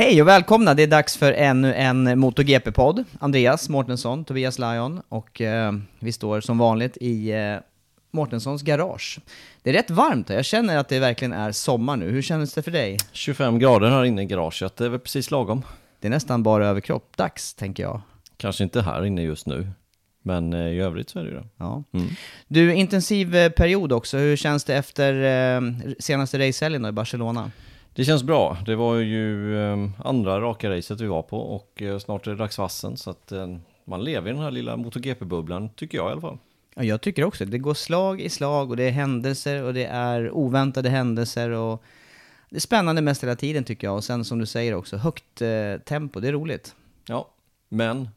Hej och välkomna! Det är dags för ännu en MotoGP-podd. Andreas Mårtensson, Tobias Lajon och eh, vi står som vanligt i eh, Mårtenssons garage. Det är rätt varmt här, jag känner att det verkligen är sommar nu. Hur känns det för dig? 25 grader här inne i garaget, det är väl precis lagom. Det är nästan bara överkropp, dags tänker jag. Kanske inte här inne just nu, men eh, i övrigt så är det ju det. Ja. Mm. Du, intensiv eh, period också. Hur känns det efter eh, senaste racehelgen i Barcelona? Det känns bra. Det var ju eh, andra raka racet vi var på och eh, snart är det dags vassen så att eh, man lever i den här lilla MotoGP-bubblan, tycker jag i alla fall. Ja, jag tycker också det. Går slag i slag och det är händelser och det är oväntade händelser och det är spännande mest hela tiden tycker jag. Och sen som du säger också, högt eh, tempo, det är roligt. Ja, men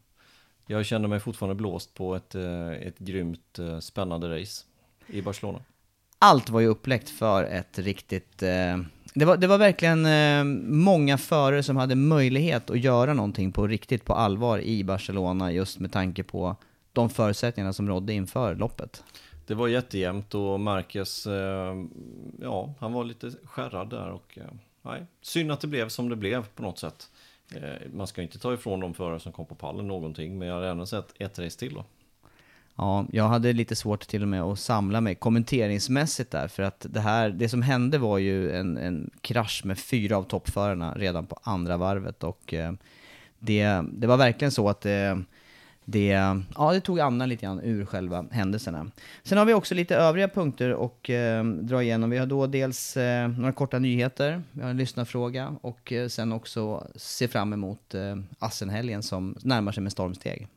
jag känner mig fortfarande blåst på ett, eh, ett grymt eh, spännande race i Barcelona. Allt var ju uppläckt för ett riktigt... Det, var, det var verkligen eh, många förare som hade möjlighet att göra någonting på riktigt, på allvar i Barcelona just med tanke på de förutsättningarna som rådde inför loppet. Det var jättejämnt och Marquez, eh, ja, han var lite skärrad där och eh, nej, synd att det blev som det blev på något sätt. Eh, man ska inte ta ifrån de förare som kom på pallen någonting, men jag hade gärna sett ett race till då. Ja, jag hade lite svårt till och med att samla mig kommenteringsmässigt där, för att det här, det som hände var ju en, en krasch med fyra av toppförarna redan på andra varvet och eh, det, det var verkligen så att det, det, ja, det tog andan lite grann ur själva händelserna. Sen har vi också lite övriga punkter och eh, dra igenom. Vi har då dels eh, några korta nyheter, vi har en lyssnarfråga och eh, sen också se fram emot eh, Assenhelgen som närmar sig med stormsteg.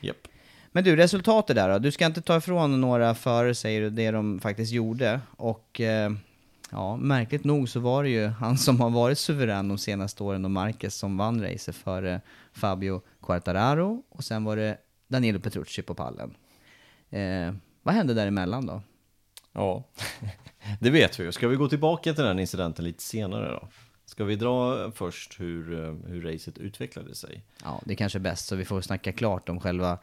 Japp. Men du, resultatet där då? Du ska inte ta ifrån några före säger du, det de faktiskt gjorde. Och eh, ja, märkligt nog så var det ju han som har varit suverän de senaste åren och Marquez som vann racet före Fabio Quartararo och sen var det Danilo Petrucci på pallen. Eh, vad hände däremellan då? Ja, det vet vi ju. Ska vi gå tillbaka till den incidenten lite senare då? Ska vi dra först hur, eh, hur racet utvecklade sig? Ja, det är kanske är bäst så vi får snacka klart om själva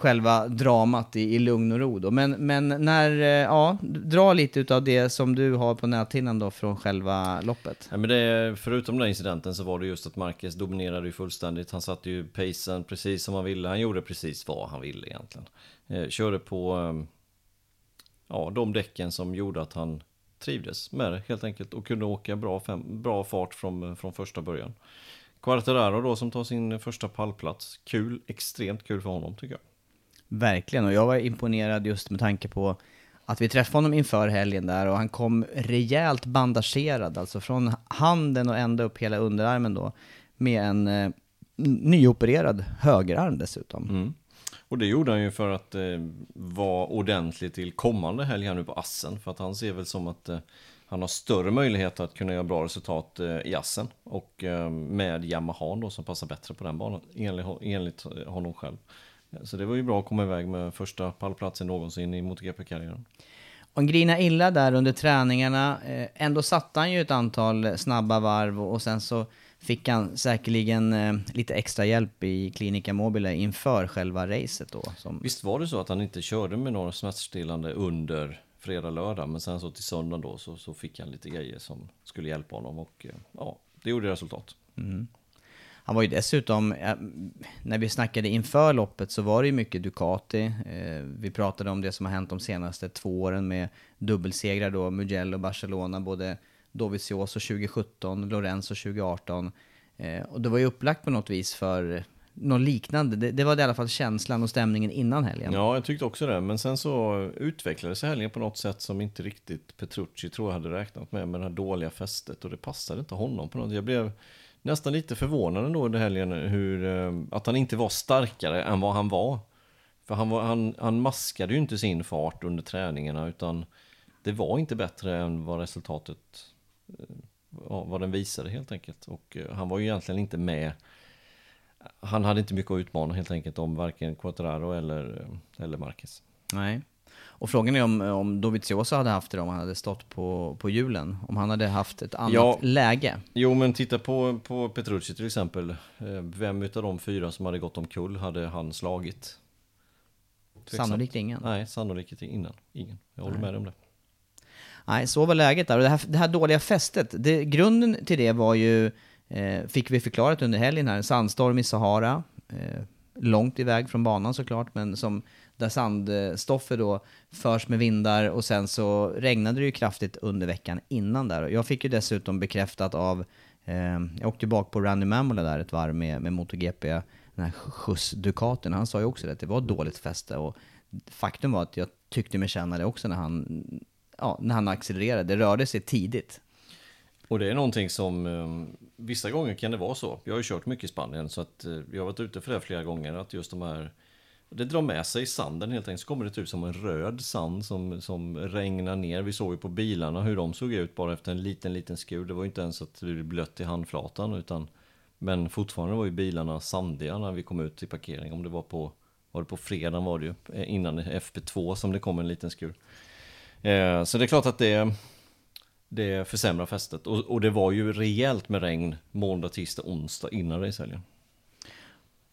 själva dramat i, i lugn och ro då. Men, men när, eh, ja, dra lite utav det som du har på näthinnan då från själva loppet. Ja, men det, förutom den incidenten så var det just att Marquez dominerade ju fullständigt. Han satte ju pacen precis som han ville. Han gjorde precis vad han ville egentligen. Eh, körde på eh, ja, de däcken som gjorde att han trivdes med det helt enkelt och kunde åka bra, fem, bra fart från, eh, från första början. Quartararo då som tar sin första pallplats. Kul, extremt kul för honom tycker jag. Verkligen, och jag var imponerad just med tanke på att vi träffade honom inför helgen där och han kom rejält bandagerad, alltså från handen och ända upp hela underarmen då, med en eh, nyopererad högerarm dessutom. Mm. Och det gjorde han ju för att eh, vara ordentlig till kommande helg här nu på Assen, för att han ser väl som att eh, han har större möjlighet att kunna göra bra resultat eh, i assen och eh, med Yamaha då som passar bättre på den banan enligt, enligt honom själv. Så det var ju bra att komma iväg med första pallplatsen någonsin i MotoGP-karriären. Och grina illa där under träningarna. Eh, ändå satte han ju ett antal snabba varv och sen så fick han säkerligen eh, lite extra hjälp i Klinika Mobile inför själva racet då. Som... Visst var det så att han inte körde med några smärtstillande under fredag, lördag, men sen så till söndag då så, så fick han lite grejer som skulle hjälpa honom och eh, ja, det gjorde resultat. Mm. Han var ju dessutom, eh, när vi snackade inför loppet så var det ju mycket Ducati. Eh, vi pratade om det som har hänt de senaste två åren med dubbelsegrar då, Mugello, Barcelona, både Dovizioso 2017, Lorenzo 2018. Eh, och det var ju upplagt på något vis för något liknande. Det, det, var i alla fall känslan och stämningen innan helgen. Ja, jag tyckte också det. Men sen så utvecklades helgen på något sätt som inte riktigt Petrucci tror jag hade räknat med, med det här dåliga fästet. Och det passade inte honom på något Jag blev nästan lite förvånad ändå under helgen hur, eh, att han inte var starkare än vad han var. För han, var, han, han maskade ju inte sin fart under träningarna utan det var inte bättre än vad resultatet eh, vad den visade helt enkelt. Och eh, han var ju egentligen inte med. Han hade inte mycket att utmana helt enkelt om varken Quattararo eller, eller Marquez. Nej. Och frågan är om, om Dovizioso hade haft det om han hade stått på, på hjulen. Om han hade haft ett annat ja, läge. Jo, men titta på, på Petrucci till exempel. Eh, vem utav de fyra som hade gått omkull hade han slagit? Sannolikt ingen. Nej, sannolikt innan. Ingen. Jag håller Nej. med dig om det. Nej, så var läget där. Och det här, det här dåliga fästet, det, grunden till det var ju, eh, fick vi förklarat under helgen här, en sandstorm i Sahara. Eh, långt iväg från banan såklart, men som där sandstoffet då förs med vindar och sen så regnade det ju kraftigt under veckan innan där. Jag fick ju dessutom bekräftat av, eh, jag åkte bak på Randy Mamola där ett varv med, med MotoGP, den här skjuts Ducatin, han sa ju också det, att det var dåligt fäste och faktum var att jag tyckte mig känna det också när han, ja, när han accelererade, det rörde sig tidigt. Och det är någonting som, eh, vissa gånger kan det vara så. Jag har ju kört mycket i Spanien så att eh, jag har varit ute för det flera gånger, att just de här det drar med sig sanden helt enkelt. Så kommer det ut som en röd sand som, som regnar ner. Vi såg ju på bilarna hur de såg ut bara efter en liten, liten skur. Det var ju inte ens att det blev blött i handflatan utan Men fortfarande var ju bilarna sandiga när vi kom ut till parkering. Om det var på Var det på fredagen var det ju eh, innan FP2 som det kom en liten skur. Eh, så det är klart att det Det försämrar fästet och, och det var ju rejält med regn måndag, tisdag, onsdag innan racehelgen.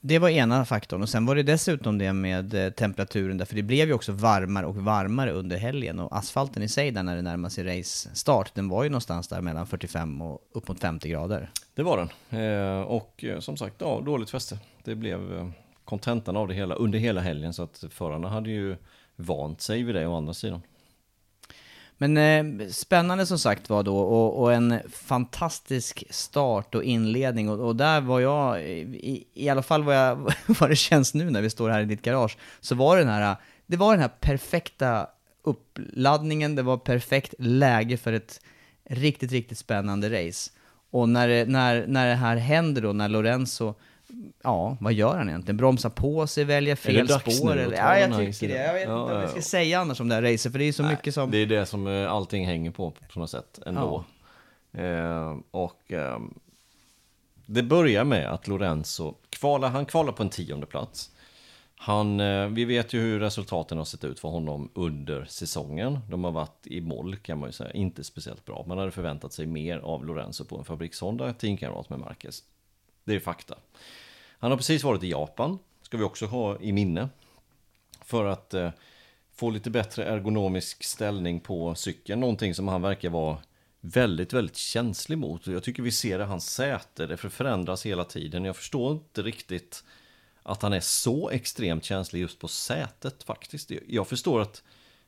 Det var ena faktorn. Och sen var det dessutom det med eh, temperaturen, därför det blev ju också varmare och varmare under helgen. Och asfalten i sig, där när det närmar sig race-start, den var ju någonstans där mellan 45 och upp mot 50 grader. Det var den. Eh, och eh, som sagt, ja, dåligt fäste. Det blev eh, kontentan av det hela under hela helgen, så att förarna hade ju vant sig vid det å andra sidan. Men eh, spännande som sagt var då och, och, en fantastisk start och inledning och, och där var jag, i, i, alla fall vad, jag, vad det känns nu när vi står här i ditt garage, så var det den här, det var den här perfekta uppladdningen, det var perfekt läge för ett riktigt, riktigt spännande race. Och när, när, när det här händer då, när Lorenzo ja, vad gör han egentligen? Bromsar på sig, väljer fel spår? Eller? Ja, jag tycker det. Jag vet ja, inte vad vi ska säga annars om det här racet, för det är så Nej, mycket som... Det är det som eh, allting hänger på, på något sätt, ändå. Ja. Eh, och eh, det börjar med att Lorenzo kvalar, han kvalar på en tionde plats. Han, eh, vi vet ju hur resultaten har sett ut för honom under säsongen. De har varit i moll kan man ju säga, inte speciellt bra. Man hade förväntat sig mer av Lorenzo på en fabrikshonda, teamkamrat med Marquez. Det är fakta. Han har precis varit i Japan, ska vi också ha i minne. För att eh, få lite bättre ergonomisk ställning på cykeln, någonting som han verkar vara väldigt, väldigt känslig mot. Jag tycker vi ser det i hans säte, det förändras hela tiden. Jag förstår inte riktigt att han är så extremt känslig just på sätet faktiskt. Jag förstår att,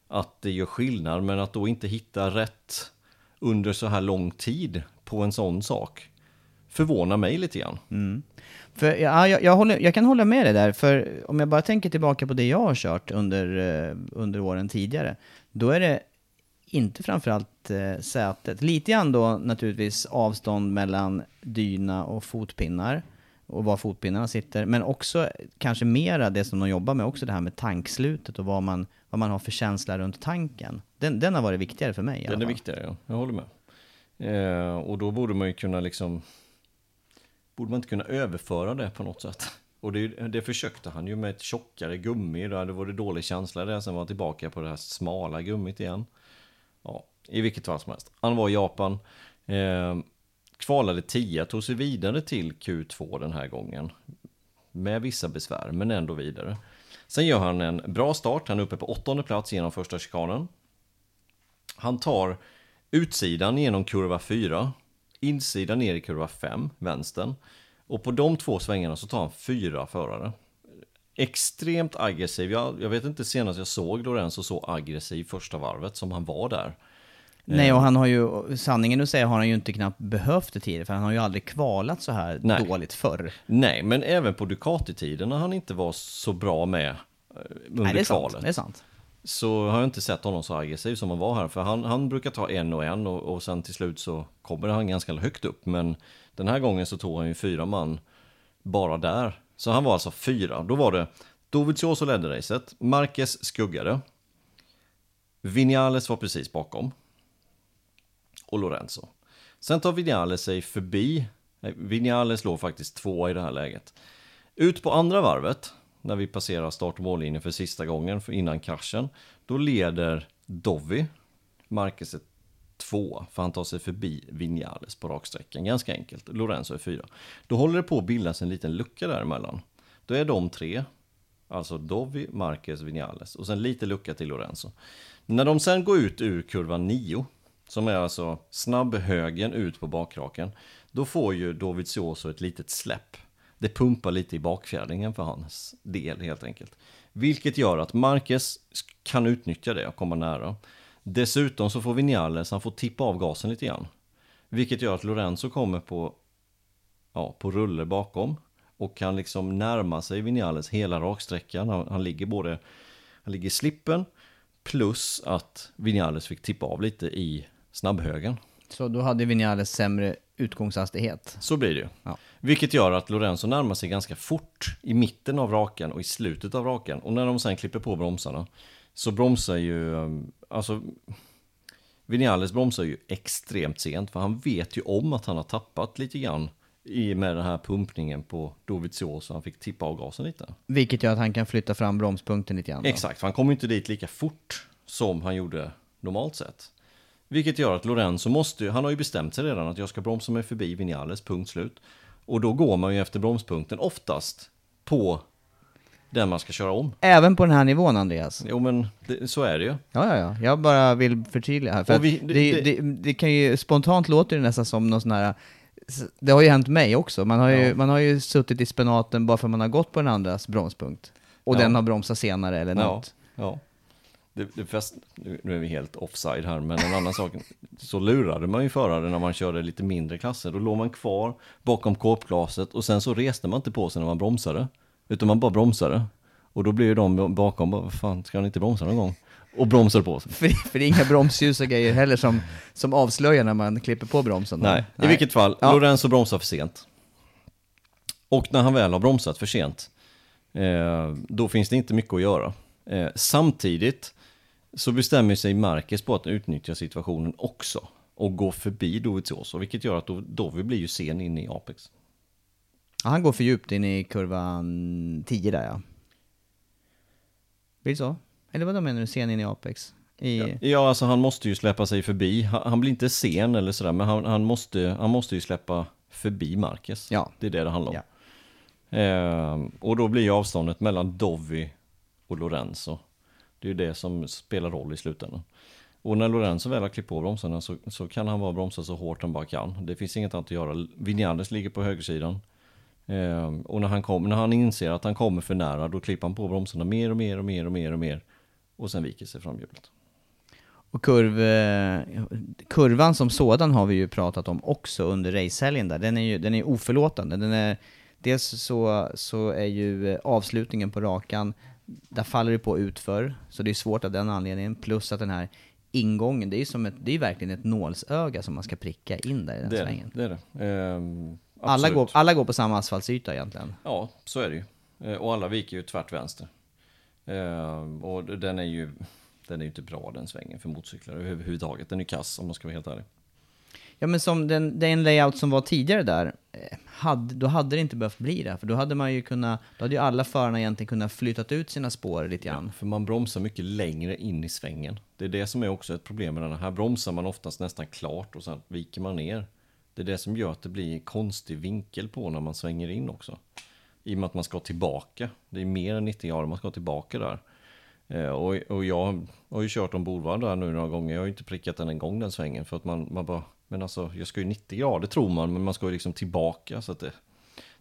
att det gör skillnad, men att då inte hitta rätt under så här lång tid på en sån sak förvånar mig lite grann. Mm. För, ja, jag, jag, håller, jag kan hålla med dig där, för om jag bara tänker tillbaka på det jag har kört under, eh, under åren tidigare, då är det inte framförallt eh, sätet. Lite grann då naturligtvis avstånd mellan dyna och fotpinnar. och var fotpinnarna sitter. Men också kanske mera det som de jobbar med, också det här med tankslutet och vad man, vad man har för känsla runt tanken. Den, den har varit viktigare för mig Den är viktigare, ja. Jag håller med. Eh, och då borde man ju kunna liksom... Borde man inte kunna överföra det på något sätt? Och det, det försökte han ju med ett tjockare gummi. Då hade det varit dålig känsla där. Sen var han tillbaka på det här smala gummit igen. Ja, i vilket fall som helst. Han var i Japan. Eh, kvalade 10, tog sig vidare till Q2 den här gången. Med vissa besvär, men ändå vidare. Sen gör han en bra start. Han är uppe på åttonde plats genom första chikanen. Han tar utsidan genom kurva 4, insidan ner i kurva 5, vänstern. Och på de två svängarna så tar han fyra förare. Extremt aggressiv. Jag, jag vet inte senast jag såg Lorenzo så aggressiv första varvet som han var där. Nej, och han har ju, sanningen att säga har han ju inte knappt behövt det tidigare, för han har ju aldrig kvalat så här Nej. dåligt förr. Nej, men även på Ducati-tiden när han inte var så bra med eh, under Nej, det är sant. kvalet. Det är sant så har jag inte sett honom så aggressiv som han var här. För han, han brukar ta en och en och, och sen till slut så kommer han ganska högt upp. Men den här gången så tog han ju fyra man bara där. Så han var alltså fyra. Då var det Dovizioso ledde racet, Marquez skuggade. Vinales var precis bakom. Och Lorenzo. Sen tar Vinales sig förbi. Vinales låg faktiskt två i det här läget. Ut på andra varvet, när vi passerar start och mållinjen för sista gången för innan kraschen, då leder Dovi Marquez är två, för han tar sig förbi Vinales på raksträckan. Ganska enkelt. Lorenzo är fyra. Då håller det på att bildas en liten lucka däremellan. Då är de tre, alltså Dovi, Marquez, Vinales och sen lite lucka till Lorenzo. När de sen går ut ur kurva 9, som är alltså snabbhögen ut på bakraken, då får ju Dovizioso ett litet släpp. Det pumpar lite i bakfjädringen för hans del helt enkelt. Vilket gör att Marquez kan utnyttja det och komma nära. Dessutom så får Vinales, han får tippa av gasen lite grann. Vilket gör att Lorenzo kommer på, ja, på rulle bakom. Och kan liksom närma sig Vinales hela raksträckan. Han, han ligger både, han ligger i slippen. Plus att Vinales fick tippa av lite i snabbhögen. Så då hade Vinales sämre utgångshastighet. Så blir det ju. Ja. Vilket gör att Lorenzo närmar sig ganska fort i mitten av rakan och i slutet av rakan. Och när de sen klipper på bromsarna så bromsar ju, um, alltså Vinales bromsar ju extremt sent för han vet ju om att han har tappat lite grann i med den här pumpningen på Dovizioso så han fick tippa av gasen lite. Vilket gör att han kan flytta fram bromspunkten lite grann. då. Exakt, för han kommer inte dit lika fort som han gjorde normalt sett. Vilket gör att Lorenzo måste han har ju bestämt sig redan att jag ska bromsa mig förbi Vinales, punkt slut. Och då går man ju efter bromspunkten oftast på den man ska köra om. Även på den här nivån Andreas. Jo men det, så är det ju. Ja, ja, ja. Jag bara vill förtydliga här. För vi- det, det- det, det, kan ju, spontant låter det nästan som någon sån här, det har ju hänt mig också. Man har ju, Ja. man har ju suttit i spenaten bara för att man har gått på den andras bromspunkt. Och Ja. den har bromsat senare eller något. ja. Det, det fest, nu är vi helt offside här, men en annan sak. Så lurade man ju förare när man körde lite mindre klasser. Då låg man kvar bakom kåpglaset och sen så reste man inte på sig när man bromsade. Utan man bara bromsade. Och då blir ju de bakom bara, vad fan, ska han inte bromsa någon gång? Och bromsade på sig. För, för det är inga bromsljus och grejer heller som, som avslöjar när man klipper på bromsen. Nej, i vilket fall, Ja. Lorenzo bromsar för sent. Och när han väl har bromsat för sent, eh, då finns det inte mycket att göra. Eh, samtidigt så bestämmer sig Marquez på att utnyttja situationen också och gå förbi Dovizioso, vilket gör att Dov- Dovi blir ju sen in i Apex. Ja, han går för djupt in i kurvan 10 där ja. Blir det så? Eller vad menar du, sen in i Apex? I... Ja, alltså han måste ju släppa sig förbi. Han, han blir inte sen eller sådär, men han, han, måste, han måste ju släppa förbi Marquez. Ja. Det är det det handlar om. Ja. Ehm, och då blir ju avståndet mellan Dovi och Lorenzo. Det är ju det som spelar roll i slutändan. Och när Lorenzo väl har klippt på bromsarna så, så kan han bara bromsa så hårt han bara kan. Det finns inget annat att göra. Vinjandes ligger på högersidan. Eh, och när han, kom, när han inser att han kommer för nära då klipper han på bromsarna mer och mer och mer och mer och mer. Och sen viker sig framhjulet. Och kurv, eh, kurvan som sådan har vi ju pratat om också under racehelgen där. Den är ju den är oförlåtande. Den är, dels så, så är ju eh, avslutningen på rakan, där faller det på utför, så det är svårt av den anledningen. Plus att den här ingången, det är som ett, det är verkligen ett nålsöga som man ska pricka in där i den Det svängen. det, är det. Ehm, Alla går, alla går på samma asfaltsyta egentligen. Ja, så är det ju. Eh, Och alla viker ju tvärt vänster. Eh, Och den är ju den är ju inte bra den svängen för motorcyklar överhuvudtaget. Den är kass om man ska vara helt ärlig. Ja men som den, den layout som var tidigare där, eh, hade, då hade det inte behövt bli det. För då hade man ju kunnat, då hade ju alla förarna egentligen kunnat flyttat ut sina spår lite grann. För man bromsar mycket längre in i svängen. Det är det som är också ett problem med den här. Här bromsar man oftast nästan klart och sen viker man ner. Det är det som gör att det blir en konstig vinkel på när man svänger in också. I och med att man ska tillbaka. Det är mer än 90 grader man ska tillbaka där. Eh, och, och jag har ju kört ombordvarv där nu några gånger. Jag har ju inte prickat den en gång den svängen. För att man, man bara, men alltså jag ska ju 90 grader tror man. Men man ska ju liksom tillbaka. Så att det,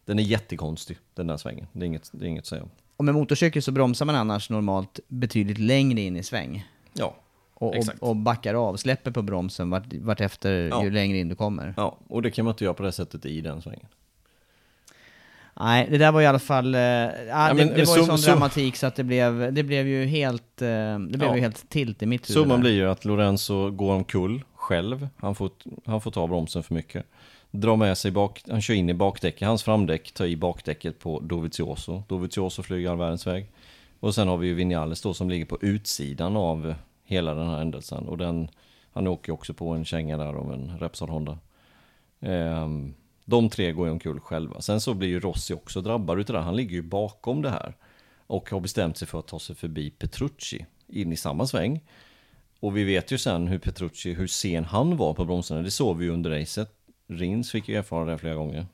den är jättekonstig den där svängen. Det är inget, det är inget att säga om. Och med motorcykel så bromsar man annars normalt betydligt längre in i sväng. Ja, Och, och, Exakt. och backar av, släpper på bromsen vart, vart efter Ja. ju längre in du kommer. ja, och det kan man inte göra på det sättet i den svängen. Nej, det där var i alla fall... Eh, ja, det, men det var ju sån sum- dramatik så att det blev, det blev ju helt... Eh, det blev Ja. ju helt tilt i mitt huvud. Summan blir ju att Lorenzo går omkull själv. Han får, han får ta bromsen för mycket. Drar med sig bak, han kör in i bakdäcket. Hans framdäck tar i bakdäcket på Dovizioso. Dovizioso flyger all världens väg. Och sen har vi ju Vinales då som ligger på utsidan av hela den här händelsen. Och den, han åker ju också på en känga där av en Repsol Honda. Ehm, de tre går ju omkull själva. Sen så blir ju Rossi också drabbad utav det. Han ligger ju bakom det här. Och har bestämt sig för att ta sig förbi Petrucci in i samma sväng. Och vi vet ju sen hur Petrucci, hur sen han var på bromsarna. Det såg vi ju under racet. Rins fick ju erfara det flera gånger.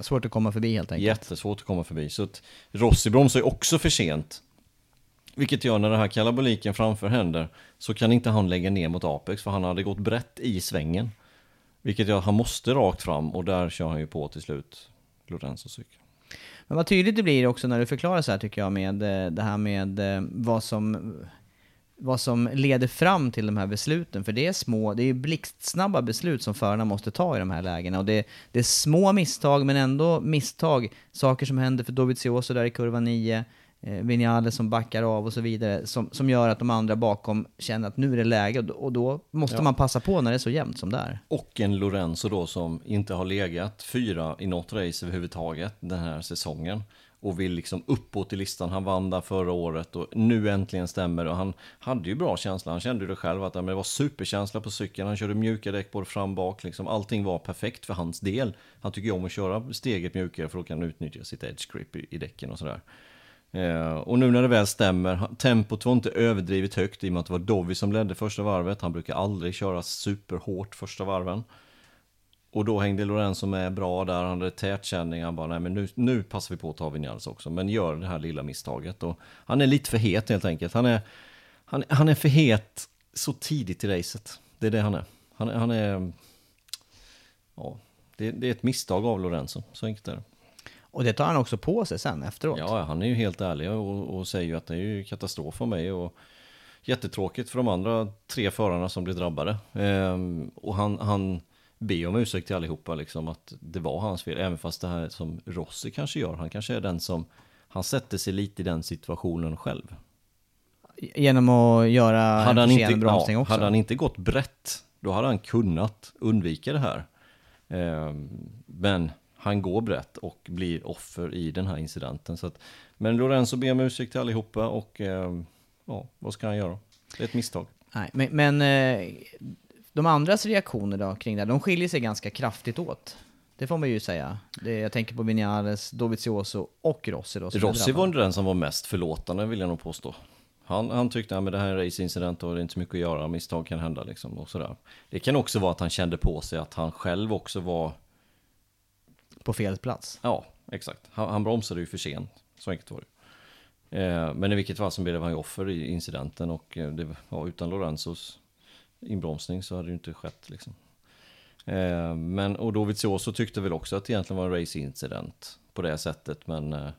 Svårt att komma förbi helt enkelt. Jättesvårt att komma förbi. Så att Rossi bromsar ju också för sent. Vilket gör när den här kalabaliken framför händer så kan inte han lägga ner mot Apex för han hade gått brett i svängen. Vilket gör att han måste rakt fram och där kör han ju på till slut Lorenzo cykel. Men vad tydligt det blir också när du förklarar så här tycker jag med eh, det här med eh, vad som, vad som leder fram till de här besluten. För det är små, det är ju blixtsnabba beslut som förarna måste ta i de här lägena. Och det, det är små misstag men ändå misstag. Saker som händer för Dovizioso där i kurva 9, eh, Vinales som backar av och så vidare. Som, som gör att de andra bakom känner att nu är det läge och då, och då måste Ja. man passa på när det är så jämnt som det är. Och en Lorenzo då som inte har legat fyra i något race överhuvudtaget den här säsongen. Och vill liksom uppåt i listan. Han vann där förra året och nu äntligen stämmer. Och han hade ju bra känsla. Han kände ju det själv att men det var superkänsla på cykeln. Han körde mjuka däck både fram och bak. Liksom. Allting var perfekt för hans del. Han tycker ju om att köra steget mjukare för då kan han utnyttja sitt edge grip i, i däcken och sådär. Eh, och nu när det väl stämmer, tempot var inte överdrivet högt i och med att det var Dovi som ledde första varvet. Han brukar aldrig köra superhårt första varven. Och då hängde Lorenzo med bra där, han hade tätkänning, han bara nej men nu, nu passar vi på att ta Vinales också. Men gör det här lilla misstaget. Och han är lite för het helt enkelt. Han är, han, han är för het så tidigt i racet. Det är det han är. Han, han är... Ja, det, det är ett misstag av Lorenzo, så enkelt är det. Och det tar han också på sig sen efteråt. Ja, han är ju helt ärlig och, och säger ju att det är ju katastrof för mig och jättetråkigt för de andra tre förarna som blir drabbade. Ehm, och han, han ber om ursäkt till allihopa liksom att det var hans fel, även fast det här som Rossi kanske gör, han kanske är den som, han sätter sig lite i den situationen själv. Genom att göra Hade en inte, bromsning ja, också. hade han inte gått brett, då hade han kunnat undvika det här. Ehm, men han går brett och blir offer i den här incidenten. Så att, men Lorenzo ber om ursäkt till allihopa och ehm, ja, vad ska han göra? Det är ett misstag. Nej, men, men eh, de andras reaktioner då kring det här, de skiljer sig ganska kraftigt åt. Det får man ju säga. Det, jag tänker på Vinales, Dovizioso och Rossi då. Rossi var den som var mest förlåtande vill jag nog påstå. Han, han tyckte att det här är en raceincident och det är inte så mycket att göra, misstag kan hända liksom och sådär. Det kan också vara att han kände på sig att han själv också var på fel plats. Ja, exakt. Han, han bromsade ju för sent. Så enkelt var det. Eh, men i vilket fall som blev han ju offer i incidenten och eh, det, ja, utan Lorenzos inbromsning så hade det ju inte skett liksom. Eh, men och Dovizioso tyckte väl också att det egentligen var en racincident på det sättet men eh,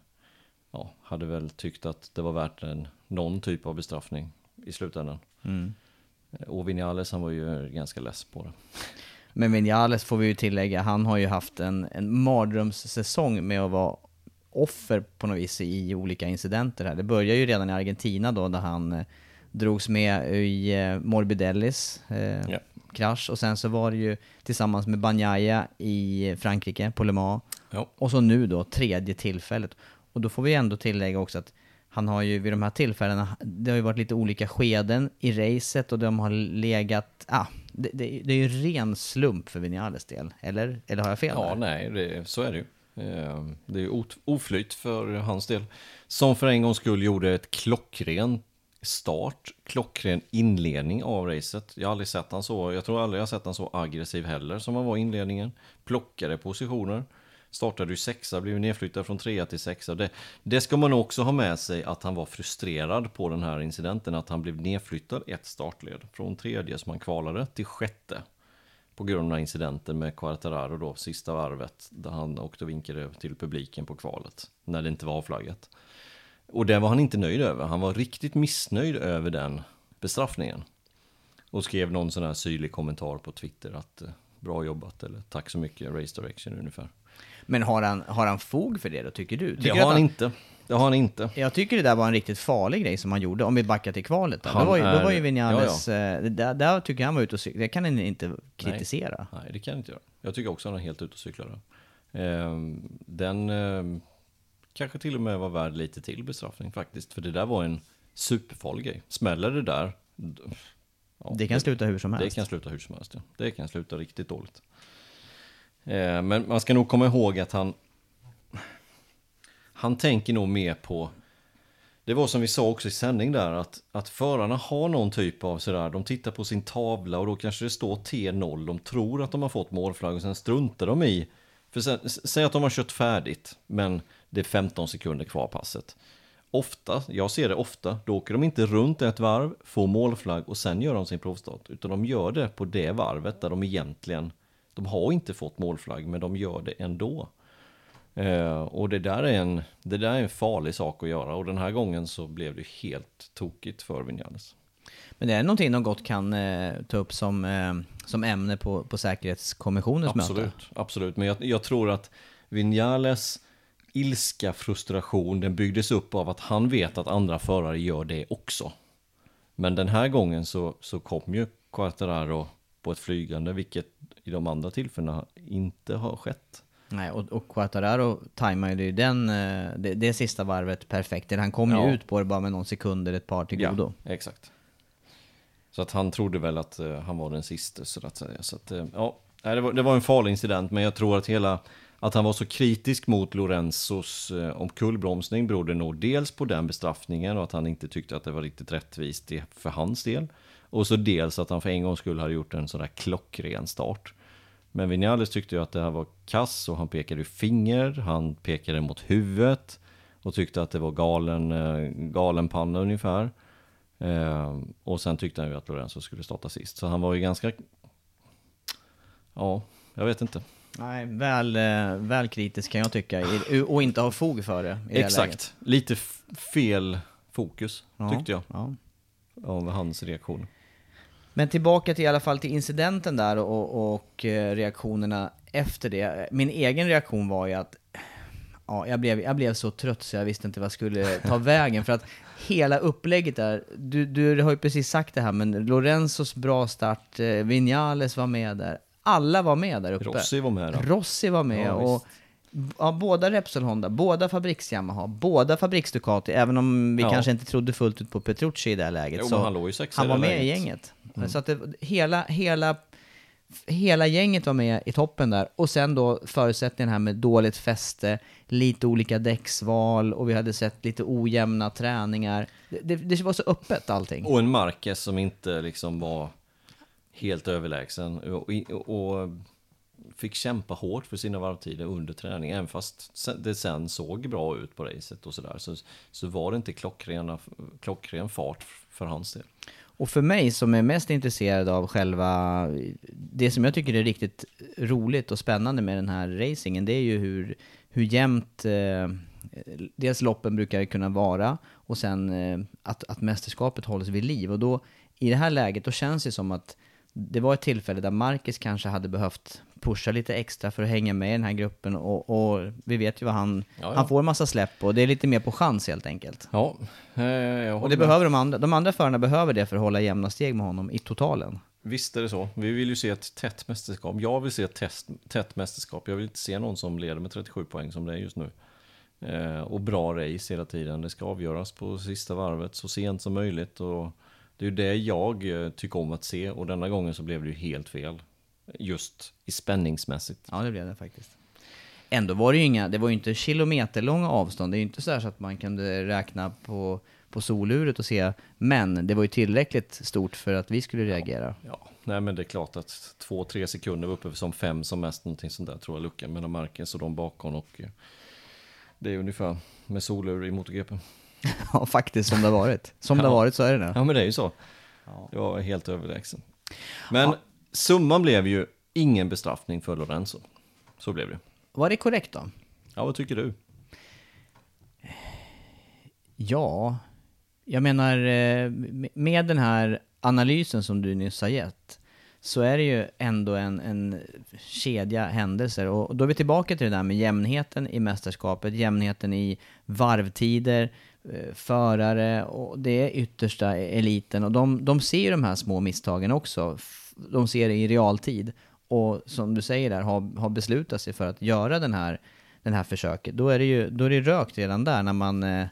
ja, hade väl tyckt att det var värt en, någon typ av bestraffning i slutändan. Eh, Och Vinales han var ju ganska less på det. Men Vinales får vi ju tillägga, han har ju haft en, en mardrömssäsong med att vara offer på något vis i olika incidenter här. Det börjar ju redan i Argentina då, där han eh, drogs med i eh, Morbidellis eh, Ja. krasch och sen så var det ju tillsammans med Bagnaia i Frankrike på Le Mans. Ja. Och så nu då, tredje tillfället. Och då får vi ändå tillägga också att han har ju vid de här tillfällena, det har ju varit lite olika skeden i racet och de har legat, ah, det, det, det är ju ren slump för Vinales del, eller? Eller har jag fel? Ja, där? nej, det, så är det ju. Eh, Det är oflyt för hans del. Som för en gångs skull gjorde ett klockren start, klockren inledning av racet. Jag har aldrig sett han så, jag tror aldrig jag sett han så aggressiv heller som han var i inledningen. Plockade positioner. Startade ju sexa, blev nedflyttad från trea till sexa. Det, det ska man också ha med sig att han var frustrerad på den här incidenten. Att han blev nedflyttad ett startled. Från tredje som han kvalade till sjätte. På grund av den här incidenten med Quartararo då, sista varvet. Där han åkte och vinkade till publiken på kvalet. När det inte var avflaggat. Och det var han inte nöjd över. Han var riktigt missnöjd över den bestraffningen. Och skrev någon sån här syrlig kommentar på Twitter att eh, bra jobbat eller tack så mycket, race direction ungefär. Men har han, har han fog för det då, tycker du? Det Tycker har du att han inte. Det har han inte. Jag tycker det där var en riktigt farlig grej som han gjorde, om vi backar till kvalet. Då Han var ju, då var ju Vinales, eh, det där, där tycker jag han var ute och cyklade, det kan han inte kritisera. Nej, det kan jag inte göra. Jag tycker också att han är helt ute och cyklar. Ehm, Den ehm, kanske till och med var värd lite till bestraffning faktiskt. För det där var en superfarlig grej. Smäller det där, ja, Det kan sluta hur som det helst. kan sluta hur som helst. Ja. Det kan sluta riktigt dåligt. Eh, Men man ska nog komma ihåg att han Han tänker nog mer på Det var som vi sa också i sändning där att, att förarna har någon typ av sådär De tittar på sin tavla och då kanske det står T0 De tror att de har fått målflagg och sen struntar de i För sen, säg att de har kört färdigt Men det är 15 sekunder kvar passet Ofta, jag ser det ofta, då åker de inte runt ett varv, får målflagg och sen gör de sin provstart. Utan de gör det på det varvet där de egentligen, de har inte fått målflagg men de gör det ändå. Eh, och det där, är en, det där är en farlig sak att göra och den här gången så blev det helt tokigt för Vinales. Men det är någonting de gott kan eh, ta upp som, eh, som ämne på, på säkerhetskommissionens möte. Absolut, absolut. Men jag, jag tror att Vinales ilska, frustration, den byggdes upp av att han vet att andra förare gör det också. Men den här gången så, så kom ju Quartararo på ett flygande, vilket i de andra tillfällena inte har skett. Nej, och, och Quattararo tajmade ju den, eh, det, det sista varvet perfekt. Han kom Ja. ju ut på det bara med någon sekund eller ett par till godo. Ja, exakt. Så att han trodde väl att eh, han var den sista så att säga. Så att, eh, ja, det var, det var en farlig incident, men jag tror att hela att han var så kritisk mot Lorenzos omkullbromsning berodde nog dels på den bestraffningen och att han inte tyckte att det var riktigt rättvist för hans del. Och så dels att han för en gångs skull hade gjort en sån där klockren start. Men Vinales tyckte ju att det här var kass och han pekade finger, han pekade mot huvudet och tyckte att det var galen, eh, galen panna ungefär. Eh, och sen tyckte han ju att Lorenzo skulle starta sist. Så han var ju ganska... Ja, jag vet inte. Nej, väl, eh, väl kritisk kan jag tycka. Och inte ha fog för det i det här läget. Exakt. Lite fel fokus, Ja, tyckte jag, Ja. av hans reaktion. Men tillbaka till i alla fall till incidenten där och, och eh, reaktionerna efter det. Min egen reaktion var ju att ja, jag, blev, jag blev så trött så jag visste inte vad jag skulle ta vägen. För att hela upplägget där, du, du har ju precis sagt det här, men Lorenzos bra start, eh, Vinales var med där. Alla var med där uppe. Rossi var med då. Rossi var med Ja, och ja, båda Repsol Honda, båda fabriks Yamaha, båda fabriks Ducati, även om vi Ja. kanske inte trodde fullt ut på Petrucci i det här läget. Jo, så han låg ju sexa han i var med i läget. gänget. Så att det, hela, hela, hela gänget var med i toppen där. Och sen då förutsättningen här med dåligt fäste, lite olika däcksval och vi hade sett lite ojämna träningar. Det, det, det var så öppet allting. Och en Marquez som inte liksom var helt överlägsen och, och, och fick kämpa hårt för sina varvtider under träning. Även fast det sen såg bra ut på racet och sådär så, så var det inte klockrena, klockren fart för hans del. Och för mig som är mest intresserad av själva, det som jag tycker är riktigt roligt och spännande med den här racingen, det är ju hur, hur jämnt eh, dels loppen brukar kunna vara och sen eh, att, att mästerskapet hålls vid liv. Och då, i det här läget, då känns det som att det var ett tillfälle där Marcus kanske hade behövt pusha lite extra för att hänga med i den här gruppen och, och vi vet ju vad han, Ja, ja. han får en massa släpp och det är lite mer på chans helt enkelt. Ja, eh, Och det med. behöver de andra, de andra förarna behöver det för att hålla jämna steg med honom i totalen. Visst är det så. Vi vill ju se ett tätt mästerskap. Jag vill se ett test, tätt mästerskap. Jag vill inte se någon som leder med 37 poäng som det är just nu. Eh, och bra race hela tiden. Det ska avgöras på sista varvet så sent som möjligt. Och det är ju det jag eh, tycker om att se. Och denna gången så blev det ju helt fel. Just i spänningsmässigt. Ja, det blev det faktiskt. Ändå var det ju inga, det var ju inte kilometerlånga avstånd. Det är ju inte så, här så att man kunde räkna på, på soluret och se. Men det var ju tillräckligt stort för att vi skulle reagera. Ja, nej men det är klart att två, tre sekunder var uppe som fem som mest. Någonting sånt där tror jag luckan mellan Marcus och de bakom. Och eh, det är ungefär med solur i MotoGP. Ja, faktiskt som det har varit. Som det har Ja. varit så är det nu. Ja men det är ju så. Det var helt överlägsen. Men summan blev ju ingen bestraffning för Lorenzo. Så blev det. Var det korrekt då? Ja, vad tycker du? Ja, jag menar eh, med den här analysen som du nyss har gett så är det ju ändå en, en kedja händelser och då är vi tillbaka till det där med jämnheten i mästerskapet, jämnheten i varvtider, eh, förare och det är yttersta eliten och de, de ser ju de här små misstagen också. De ser det i realtid och som du säger där har, har beslutat sig för att göra den här, den här försöket. Då är det ju då är det rökt redan där när man eh,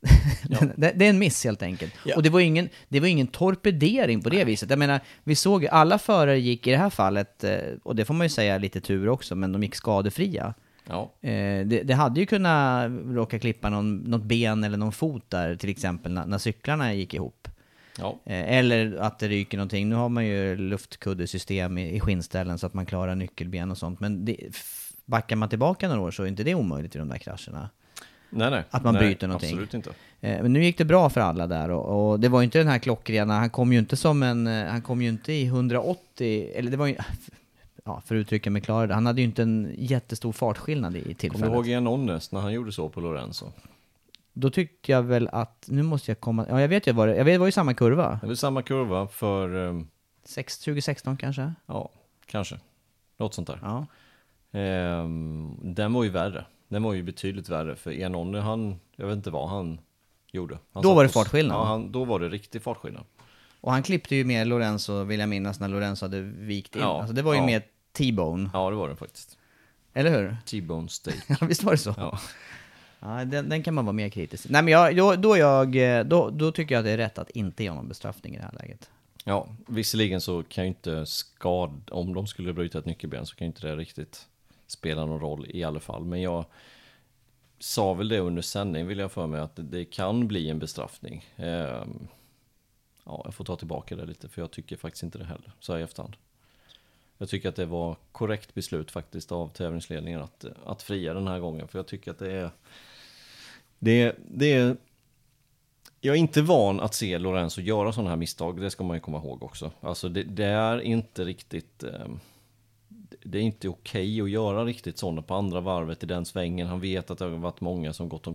det, det är en miss helt enkelt. Ja. Och det var, ingen, det var ingen torpedering på det viset. Jag menar, vi såg ju, alla förare gick i det här fallet, eh, och det får man ju säga lite tur också, men de gick skadefria. Ja, Eh, det, det hade ju kunnat råka klippa någon, något ben eller någon fot där, till exempel när, när cyklarna gick ihop. Ja, Eh, eller att det ryker någonting. Nu har man ju luftkuddesystem i, i skinnställen så att man klarar nyckelben och sånt. Men det, backar man tillbaka några år så är inte det omöjligt i de där krascherna. nej nej. Att man nej, bryter någonting. Absolut inte. Eh, Men nu gick det bra för alla där och, och det var ju inte den här klockrena, han kom ju inte som en, eh, han kom ju inte i 180, eller det var ju, ja för att uttrycka mig klarare, han hade ju inte en jättestor fartskillnad i Kommer du tillfället. ihåg Ian Onnes när han gjorde så på Lorenzo? Då tyckte jag väl att, nu måste jag komma, ja jag vet ju vad det, jag vet det var ju samma kurva. Det väl samma kurva för, eh, Sex, 2016 kanske? ja, kanske. Något sånt där. Ja. Ehm, den var ju värre. Den var ju betydligt värre för Ian Onne, han, jag vet inte vad han gjorde. Han Då var det fartskillnad. Ja, han, då var det riktig fartskillnad. Och han klippte ju med Lorenzo, vill jag minnas, när Lorenzo hade vikt in. Ja, Alltså det var ju ja. mer T-bone, Ja, det var det faktiskt. eller hur? T-bone steak. Ja, visst var det så? Ja. Ja, den, den kan man vara mer kritisk till. Nej men jag, då, då, jag, eh, då, då tycker jag att det är rätt att inte ge någon bestraffning i det här läget. Ja, visserligen så kan ju inte skad, om de skulle bryta ett nyckelben så kan ju inte det riktigt spela någon roll i alla fall. Men jag sa väl det under sändning vill jag för mig att det, kan bli en bestraffning. Ehm, ja, jag får ta tillbaka det lite för jag tycker faktiskt inte det heller, så här i efterhand. Jag tycker att det var korrekt beslut faktiskt av tävlingsledningen att, att fria den här gången. För jag tycker att det är... Det, det är jag är inte van att se Lorenzo göra sådana här misstag, det ska man ju komma ihåg också. Alltså det, det är inte riktigt... Ehm, det är inte okej att göra riktigt sådana på andra varvet i den svängen. Han vet att det har varit många som gått om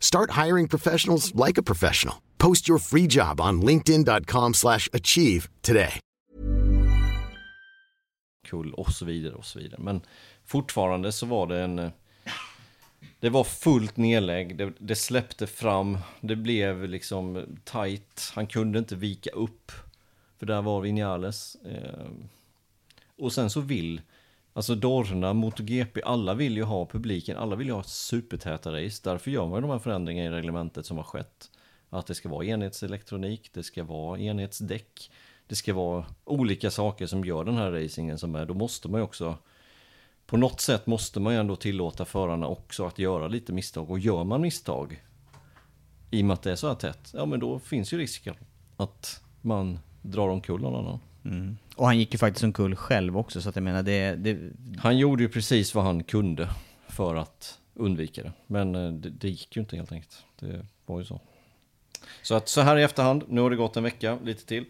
Start hiring professionals like a professional. Post your free job on linkedin.com slash achieve today. kull och så vidare och så vidare. Men fortfarande så var det en... Eh, det var fullt nedlägg, det, det släppte fram, det blev liksom tight. Han kunde inte vika upp, för där var Vinales. Eh, och sen så vill Alltså Dorna, MotoGP, alla vill ju ha publiken, alla vill ju ha supertäta race. Därför gör man ju de här förändringarna i reglementet som har skett. Att det ska vara enhetselektronik, det ska vara enhetsdäck, det ska vara olika saker som gör den här racingen som är. Då måste man ju också, på något sätt måste man ju ändå tillåta förarna också att göra lite misstag. Och gör man misstag, i och med att det är så här tätt, ja men då finns ju risken att man drar omkull någon annan. Mm. Och han gick ju faktiskt omkull själv också, så att jag menar det, det... Han gjorde ju precis vad han kunde för att undvika det. Men eh, det, det, gick ju inte helt enkelt. Det var ju så. Så att så här i efterhand, nu har det gått en vecka, lite till.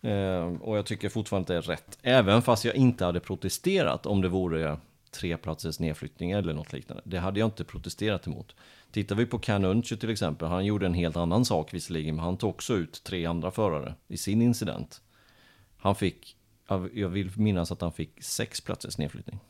Eh, och jag tycker fortfarande att det är rätt. Även fast jag inte hade protesterat om det vore tre platsers nedflyttning eller något liknande. Det hade jag inte protesterat emot. Tittar vi på Canuncio till exempel, han gjorde en helt annan sak visserligen, men han tog också ut tre andra förare i sin incident. Han fick, jag vill minnas att han fick sex platsers nedflyttning.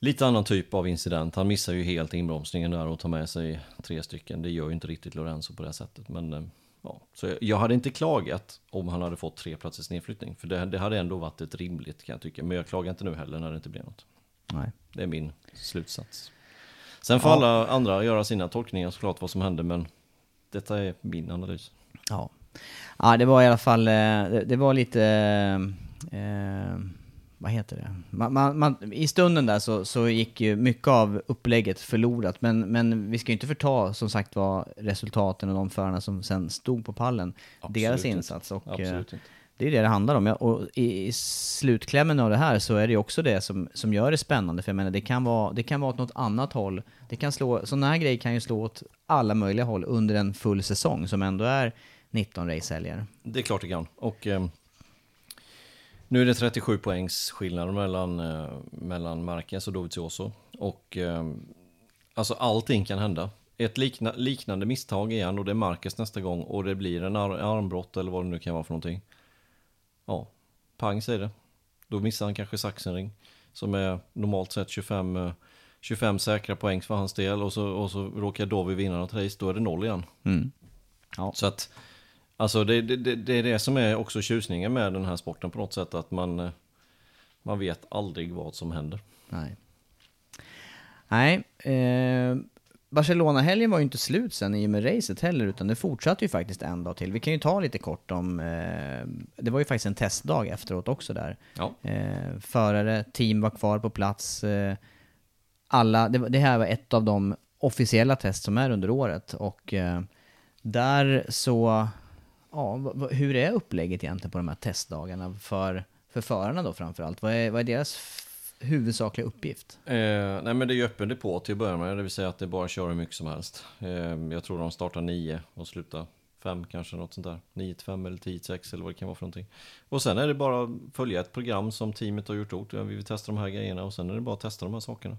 Lite annan typ av incident. Han missar ju helt inbromsningen där och tar med sig tre stycken. Det gör ju inte riktigt Lorenzo på det sättet. Men eh, ja, så jag hade inte klagat om han hade fått tre platsers nedflyttning. För det, det hade ändå varit ett rimligt kan jag tycka. Men jag klagar inte nu heller när det inte blir något. Nej. Det är min slutsats. Sen får ja. alla andra göra sina tolkningar såklart vad som hände. Men detta är min analys. Ja, ja det var i alla fall, eh, det var lite... Eh, vad heter det? Man, man, man, I stunden där så, så gick ju mycket av upplägget förlorat, men, men vi ska ju inte förta som sagt var resultaten och de förarna som sen stod på pallen, Absolut deras insats. Och, Absolut eh, inte. Det är det det handlar om. Och i, i slutklämmen av det här så är det ju också det som, som gör det spännande. För jag menar, det kan vara, det kan vara åt något annat håll. Det kan slå, sådana här grejer kan ju slå åt alla möjliga håll under en full säsong som ändå är 19 racehelger. Det är klart det kan. Och eh, nu är det 37 poängs skillnad mellan, eh, mellan Marquez och Dovizioso. Och eh, alltså allting kan hända. Ett likna, liknande misstag igen och det är Marquez nästa gång och det blir en ar armbrott eller vad det nu kan vara för någonting. Ja, pang säger det. Då missar han kanske Sachsenring som är normalt sett 25, 25 säkra poäng för hans del och så, och så råkar Dovi vinna något race, då är det noll igen. Mm. Ja. Så att Alltså det, det, det, är det som är också tjusningen med den här sporten på något sätt. Att man, eh, man vet aldrig vad som händer. Nej. Nej. Eh, Barcelona-helgen var ju inte slut sen i och med racet heller, utan det fortsatte ju faktiskt en dag till. Vi kan ju ta lite kort om... Eh, det var ju faktiskt en testdag efteråt också där. Ja. Eh, förare, team var kvar på plats. Eh, alla, det, det, här var ett av de officiella test som är under året och eh, där så ja, hur är upplägget egentligen på de här testdagarna för, för förarna då framförallt? Vad är, vad är deras huvudsakliga uppgift? Eh, nej men det är ju öppen depå till att börja med, det vill säga att det bara kör hur mycket som helst. Eh, jag tror de startar nio och slutar fem kanske, något sånt där. 9 till 5 eller 10 till 6 eller vad det kan vara för någonting. Och sen är det bara att följa ett program som teamet har gjort åt. Vi vill testa de här grejerna och sen är det bara att testa de här sakerna.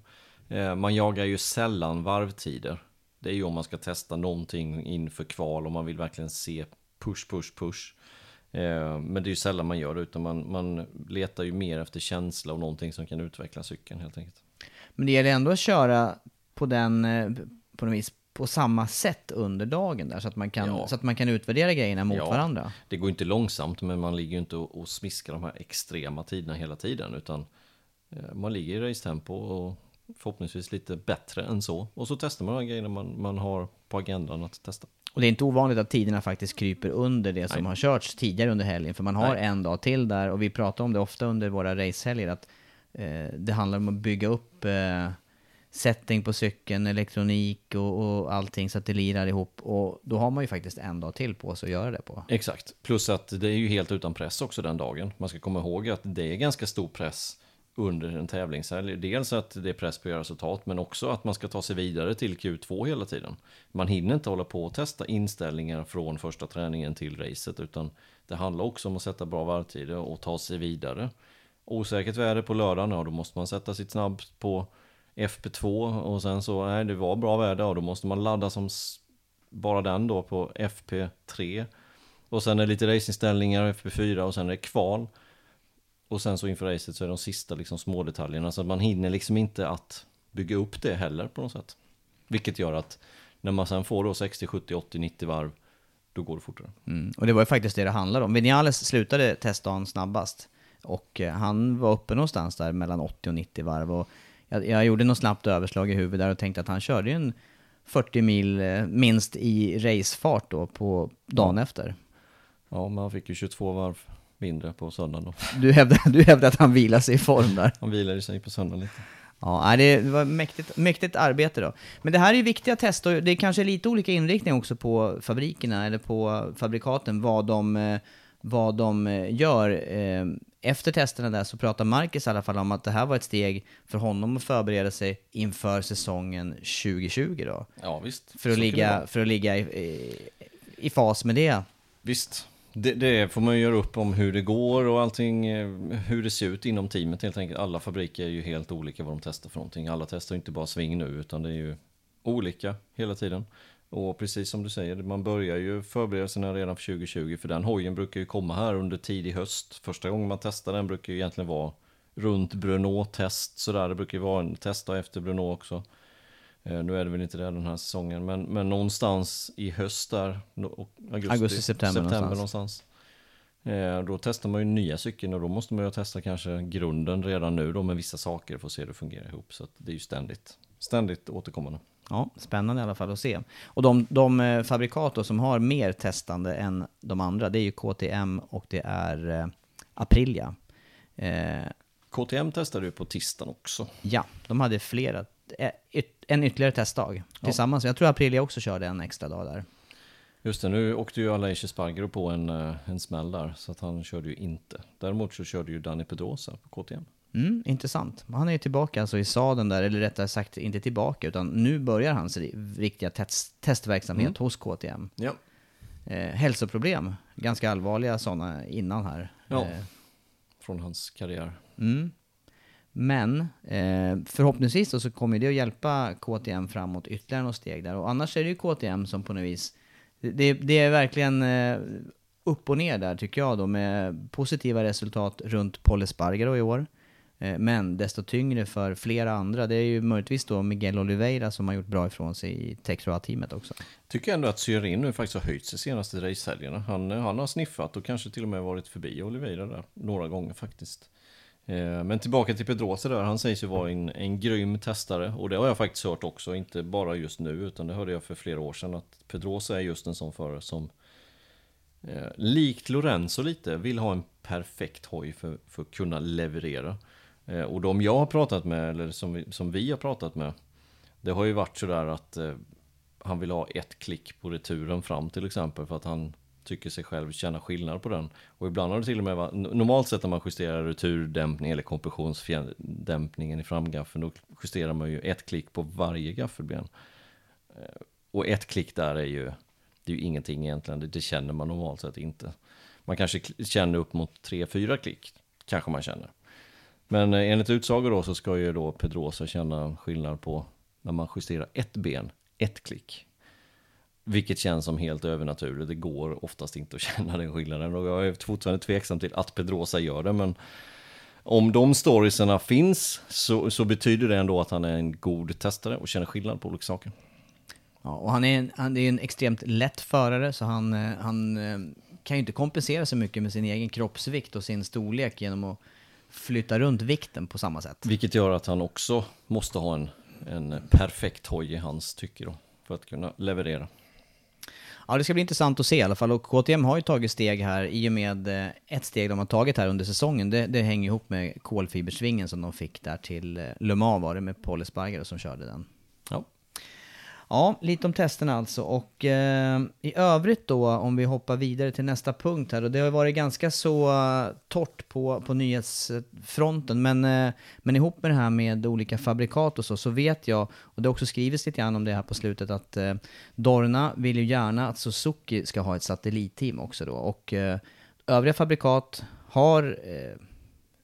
Eh, man jagar ju sällan varvtider. Det är ju om man ska testa någonting inför kval och man vill verkligen se push, push, push. Eh, men det är ju sällan man gör det, utan man, man letar ju mer efter känsla och någonting som kan utveckla cykeln helt enkelt. Men det gäller ändå att köra på den, eh, på något vis, på samma sätt under dagen där, så att man kan, ja. så att man kan utvärdera grejerna mot ja, varandra. Det går inte långsamt, men man ligger ju inte och, och smiskar de här extrema tiderna hela tiden, utan eh, man ligger i racetempo och förhoppningsvis lite bättre än så. Och så testar man de grejerna man, man har på agendan att testa. Och det är inte ovanligt att tiderna faktiskt kryper under det som Nej. har körts tidigare under helgen, för man har Nej. en dag till där, och vi pratar om det ofta under våra racehelger, att eh, det handlar om att bygga upp eh, setting på cykeln, elektronik och, och allting så att det lirar ihop. Och då har man ju faktiskt en dag till på sig att göra det på. Exakt, plus att det är ju helt utan press också den dagen. Man ska komma ihåg att det är ganska stor press under en tävlingshelg. Dels att det är press på att göra resultat, men också att man ska ta sig vidare till Q2 hela tiden. Man hinner inte hålla på och testa inställningar från första träningen till racet, utan det handlar också om att sätta bra varvtider och ta sig vidare. Osäkert väder på lördagen, ja då måste man sätta sitt snabb på FP2 och sen så, nej det var bra väder, och då måste man ladda som bara den då på FP3. Och sen är det lite racingställningar, FP4 och sen är det kval. Och sen så inför racet så är de sista liksom små detaljerna så man hinner liksom inte att bygga upp det heller på något sätt. Vilket gör att när man sen får då 60, 70, 80, 90 varv då går det fortare. Mm. Och det var ju faktiskt det det handlade om. Vinales slutade testdagen snabbast. Och eh, han var uppe någonstans där mellan 80 och 90 varv. Och jag, jag gjorde något snabbt överslag i huvudet där och tänkte att han körde ju en 40 mil eh, minst i racefart då på dagen efter. Ja, men han fick ju 22 varv mindre på söndagen då. Du hävdar, du hävdar att han vilar sig i form där. Han vilade sig på söndagen lite. Ja, det var mäktigt, mäktigt arbete då. Men det här är ju viktiga test och det är kanske lite olika inriktning också på fabrikerna eller på fabrikaten, vad de, eh, vad de eh, gör. Eh, Efter testerna där så pratar Marcus i alla fall om att det här var ett steg för honom att förbereda sig inför säsongen 2020 då. Ja, visst. För att Så ligga, för att ligga i, i, i fas med det. Visst. Det, det får man ju göra upp om hur det går och allting, eh, hur det ser ut inom teamet helt enkelt. Alla fabriker är ju helt olika vad de testar för någonting. Alla testar ju inte bara sving nu, utan det är ju olika hela tiden. Och precis som du säger, man börjar ju förberedelserna redan för 2020, för den hojen brukar ju komma här under tidig höst. Första gången man testar den brukar ju egentligen vara runt Brunot-test, sådär. Det brukar ju vara en testa efter Brunot också. Eh, Nu är det väl inte det den här säsongen, men, men någonstans i höst där, augusti, Augusti, september någonstans. någonstans. Eh, Då testar man ju nya cykeln och då måste man ju testa kanske grunden redan nu då med vissa saker för att se hur det fungerar ihop. Så det är ju ständigt, ständigt återkommande. Ja, spännande i alla fall att se. Och de, de eh, fabrikat då som har mer testande än de andra, det är ju KTM och det är Aprilia. KTM testade ju på tisdagen också. ja, de hade flera, en ytterligare testdag tillsammans. Jag tror Aprilia också körde en extra dag där. Just det, nu åkte ju Aleix Spargaro på en, eh, en smäll där, så att han körde ju inte. Däremot så körde ju Danny Pedrosa på KTM. Mm, intressant. Han är ju tillbaka alltså i sadeln där, eller rättare sagt inte tillbaka, utan nu börjar hans ri- riktiga test, testverksamhet hos KTM. Ja. Eh, hälsoproblem, ganska allvarliga sådana innan här. Ja. Eh, Från hans karriär. Mm. Men eh, förhoppningsvis då så kommer det att hjälpa KTM framåt ytterligare något steg där. Och annars är det ju KTM som på något vis... Det, det är verkligen eh, upp och ner där tycker jag då med positiva resultat runt Paul Espargaro i år. Eh, men desto tyngre för flera andra. Det är ju möjligtvis då Miguel Oliveira som har gjort bra ifrån sig i Texroa-teamet också. Tycker ändå att Syrin nu faktiskt har höjt sig senaste racehelgerna. Han, eh, han har sniffat och kanske till och med varit förbi Oliveira där några gånger faktiskt. Eh, men tillbaka till Pedrosa där, han sägs ju vara en, en grym testare och det har jag faktiskt hört också, inte bara just nu utan det hörde jag för flera år sedan att Pedrosa är just en sån förare som eh, likt Lorenzo lite vill ha en perfekt hoj för, för att kunna leverera. Eh, och de jag har pratat med, eller som vi, som vi har pratat med, det har ju varit sådär att eh, han vill ha ett klick på returen fram till exempel för att han tycker sig själv känna skillnad på den. Och ibland har det till och med varit, normalt sett när man justerar returdämpning eller kompressionsdämpningen i framgaffeln då justerar man ju ett klick på varje gaffelben. Eh, och ett klick där är ju, det är ju ingenting egentligen, det, det känner man normalt sett inte. Man kanske känner upp mot 3-4 klick, kanske man känner. Men eh, enligt utsagor då så ska ju då Pedrosa känna skillnad på när man justerar ett ben, ett klick. Vilket känns som helt övernaturligt. Det går oftast inte att känna den skillnaden. Och jag är fortfarande tveksam till att Pedrosa gör det. Men om de storiesarna finns så, så betyder det ändå att han är en god testare och känner skillnad på olika saker. Ja, och han är, en, han är en extremt lätt förare, så han, eh, han eh, kan ju inte kompensera så mycket med sin egen kroppsvikt och sin storlek genom att flytta runt vikten på samma sätt. Vilket gör att han också måste ha en, en perfekt hoj i hans tycke då. För att kunna leverera. Ja, det ska bli intressant att se i alla fall. Och KTM har ju tagit steg här i och med eh, ett steg de har tagit här under säsongen. Det, det hänger ihop med kolfibersvingen som de fick där till eh, Le Mans var det med Paul Espargaro som körde den. Ja. Ja, lite om testerna alltså. Och eh, i övrigt då, om vi hoppar vidare till nästa punkt här. Och det har varit ganska så eh, torrt på, på nyhetsfronten. Men, eh, men ihop med det här med olika fabrikat och så, så vet jag, och det har också skrivits lite grann om det här på slutet, att eh, Dorna vill ju gärna att Suzuki ska ha ett satellitteam också då. Och eh, övriga fabrikat har eh,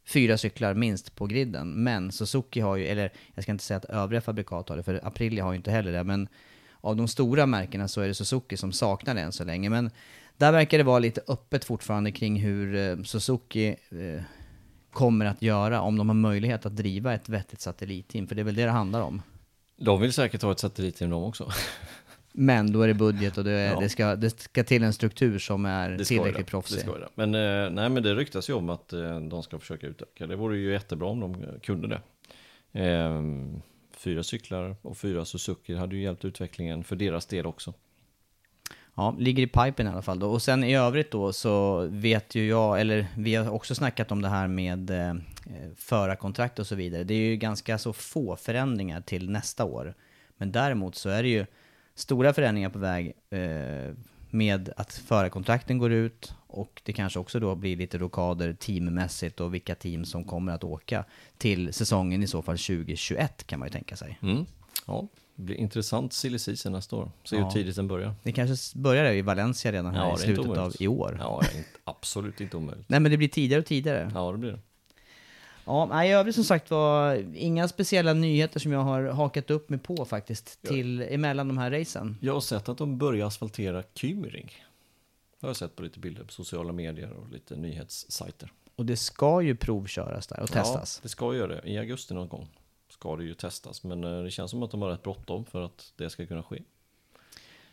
fyra cyklar minst på griden. Men Suzuki har ju, eller jag ska inte säga att övriga fabrikat har det, för Aprilia har ju inte heller det. Men av de stora märkena så är det Suzuki som saknar det än så länge. Men där verkar det vara lite öppet fortfarande kring hur eh, Suzuki eh, kommer att göra om de har möjlighet att driva ett vettigt satellitteam. För det är väl det det handlar om. De vill säkert ha ett satellitteam de också. Men då är det budget och det, Ja. det, ska, det ska till en struktur som är tillräckligt proffsig. Men, eh, nej, men det ryktas ju om att eh, de ska försöka utöka. Det vore ju jättebra om de kunde det. Eh, fyra cyklar och fyra Suzuki hade ju hjälpt utvecklingen för deras del också. Ja, ligger i pipen i alla fall då. Och sen i övrigt då så vet ju jag, eller vi har också snackat om det här med eh, förarkontrakt och så vidare. Det är ju ganska så få förändringar till nästa år. Men däremot så är det ju stora förändringar på väg eh, med att förarkontrakten går ut och det kanske också då blir lite rokader teammässigt och vilka team som kommer att åka till säsongen i så fall 2021 kan man ju tänka sig. Mm. Ja, det blir intressant silly season nästa år. Se hur Ja. tidigt den börjar. Det kanske börjar i Valencia redan här Ja, i slutet av i år. Ja, inte, absolut inte omöjligt. Nej men det blir tidigare och tidigare. Ja, det blir det. Ja, nej, i övrigt som sagt var inga speciella nyheter som jag har hakat upp mig på faktiskt till emellan de här racen. Jag har sett att de börjar asfaltera Kymring. Jag har sett på lite bilder på sociala medier och lite nyhetssajter. Och det ska ju provköras där och testas. Ja, det ska göra det. I augusti någon gång ska det ju testas. Men eh, det känns som att de har rätt bråttom för att det ska kunna ske.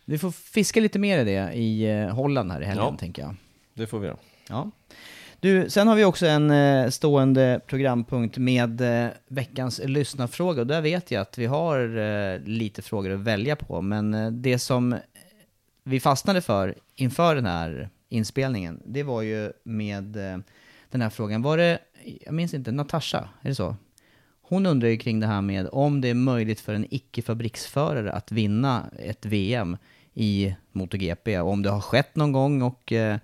Vi får fiska lite mer i det i eh, Holland här i helgen Ja. tänker jag. Det får vi göra. Ja. Du, sen har vi också en eh, stående programpunkt med eh, veckans lyssnarfråga. Och där vet jag att vi har eh, lite frågor att välja på. Men eh, det som vi fastnade för inför den här inspelningen, det var ju med eh, den här frågan. Var det, jag minns inte, Natasha, är det så? Hon undrar ju kring det här med om det är möjligt för en icke-fabriksförare att vinna ett VM i MotoGP. Om det har skett någon gång och eh,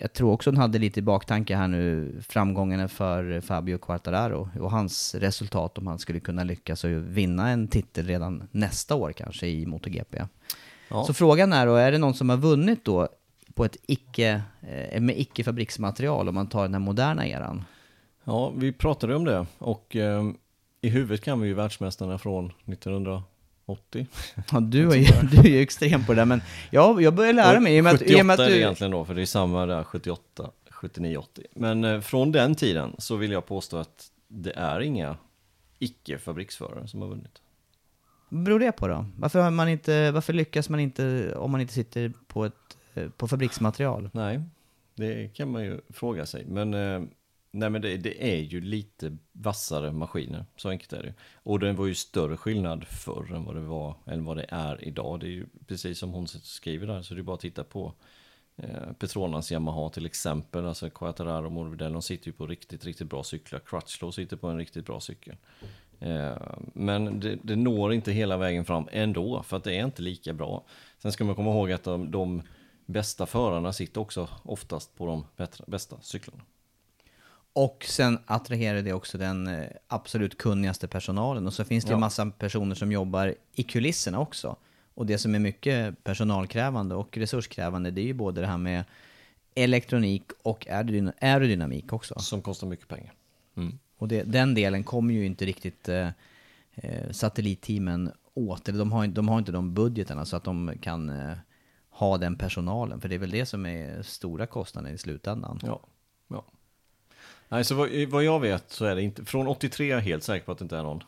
jag tror också hon hade lite i baktanke här nu framgångarna för Fabio Quartararo och hans resultat om han skulle kunna lyckas och vinna en titel redan nästa år kanske i MotoGP. Ja. Så frågan är då, är det någon som har vunnit då på ett icke, eh, med icke-fabriksmaterial om man tar den här moderna eran? Ja, vi pratade om det och eh, i huvudet kan vi ju världsmästarna från 1980. Ja, du, är ju, du är ju extrem på det där, men jag, jag börjar lära mig i och med att, i 78 och med att är det du... egentligen då, för det är samma där 78, 79, 80. Men eh, från den tiden så vill jag påstå att det är inga icke-fabriksförare som har vunnit. Vad beror det på då? Varför, har man inte, varför lyckas man inte om man inte sitter på, ett, eh, på fabriksmaterial? Nej, det kan man ju fråga sig. Men, eh, nej, men det, det är ju lite vassare maskiner, så enkelt är det. ju. Och det var ju större skillnad förr än vad det var, än vad det är idag. Det är ju precis som hon skriver där, så det är bara att titta på eh, Petronas Yamaha till exempel, alltså Quattararo och Morbidello, de sitter ju på riktigt, riktigt bra cyklar. Crutchlow sitter på en riktigt bra cykel. Eh, Men det, det når inte hela vägen fram ändå, för att det är inte lika bra. Sen ska man komma ihåg att de, de bästa förarna sitter också oftast på de bättre, bästa cyklarna. Och sen attraherar det också den eh, absolut kunnigaste personalen. Och så finns det Ja. massa personer som jobbar i kulisserna också. Och det som är mycket personalkrävande och resurskrävande, det är ju både det här med elektronik och aerodyn- aerodynamik också. Som kostar mycket pengar. Mm. Och det, den delen kommer ju inte riktigt eh, eh, satellitteamen åt. Eller de har, de har inte de budgeterna så att de kan eh, ha den personalen. För det är väl det som är stora kostnaden i slutändan. Ja. Nej, så vad, vad jag vet så är det inte, från 83 är jag helt säker på att det inte är någon.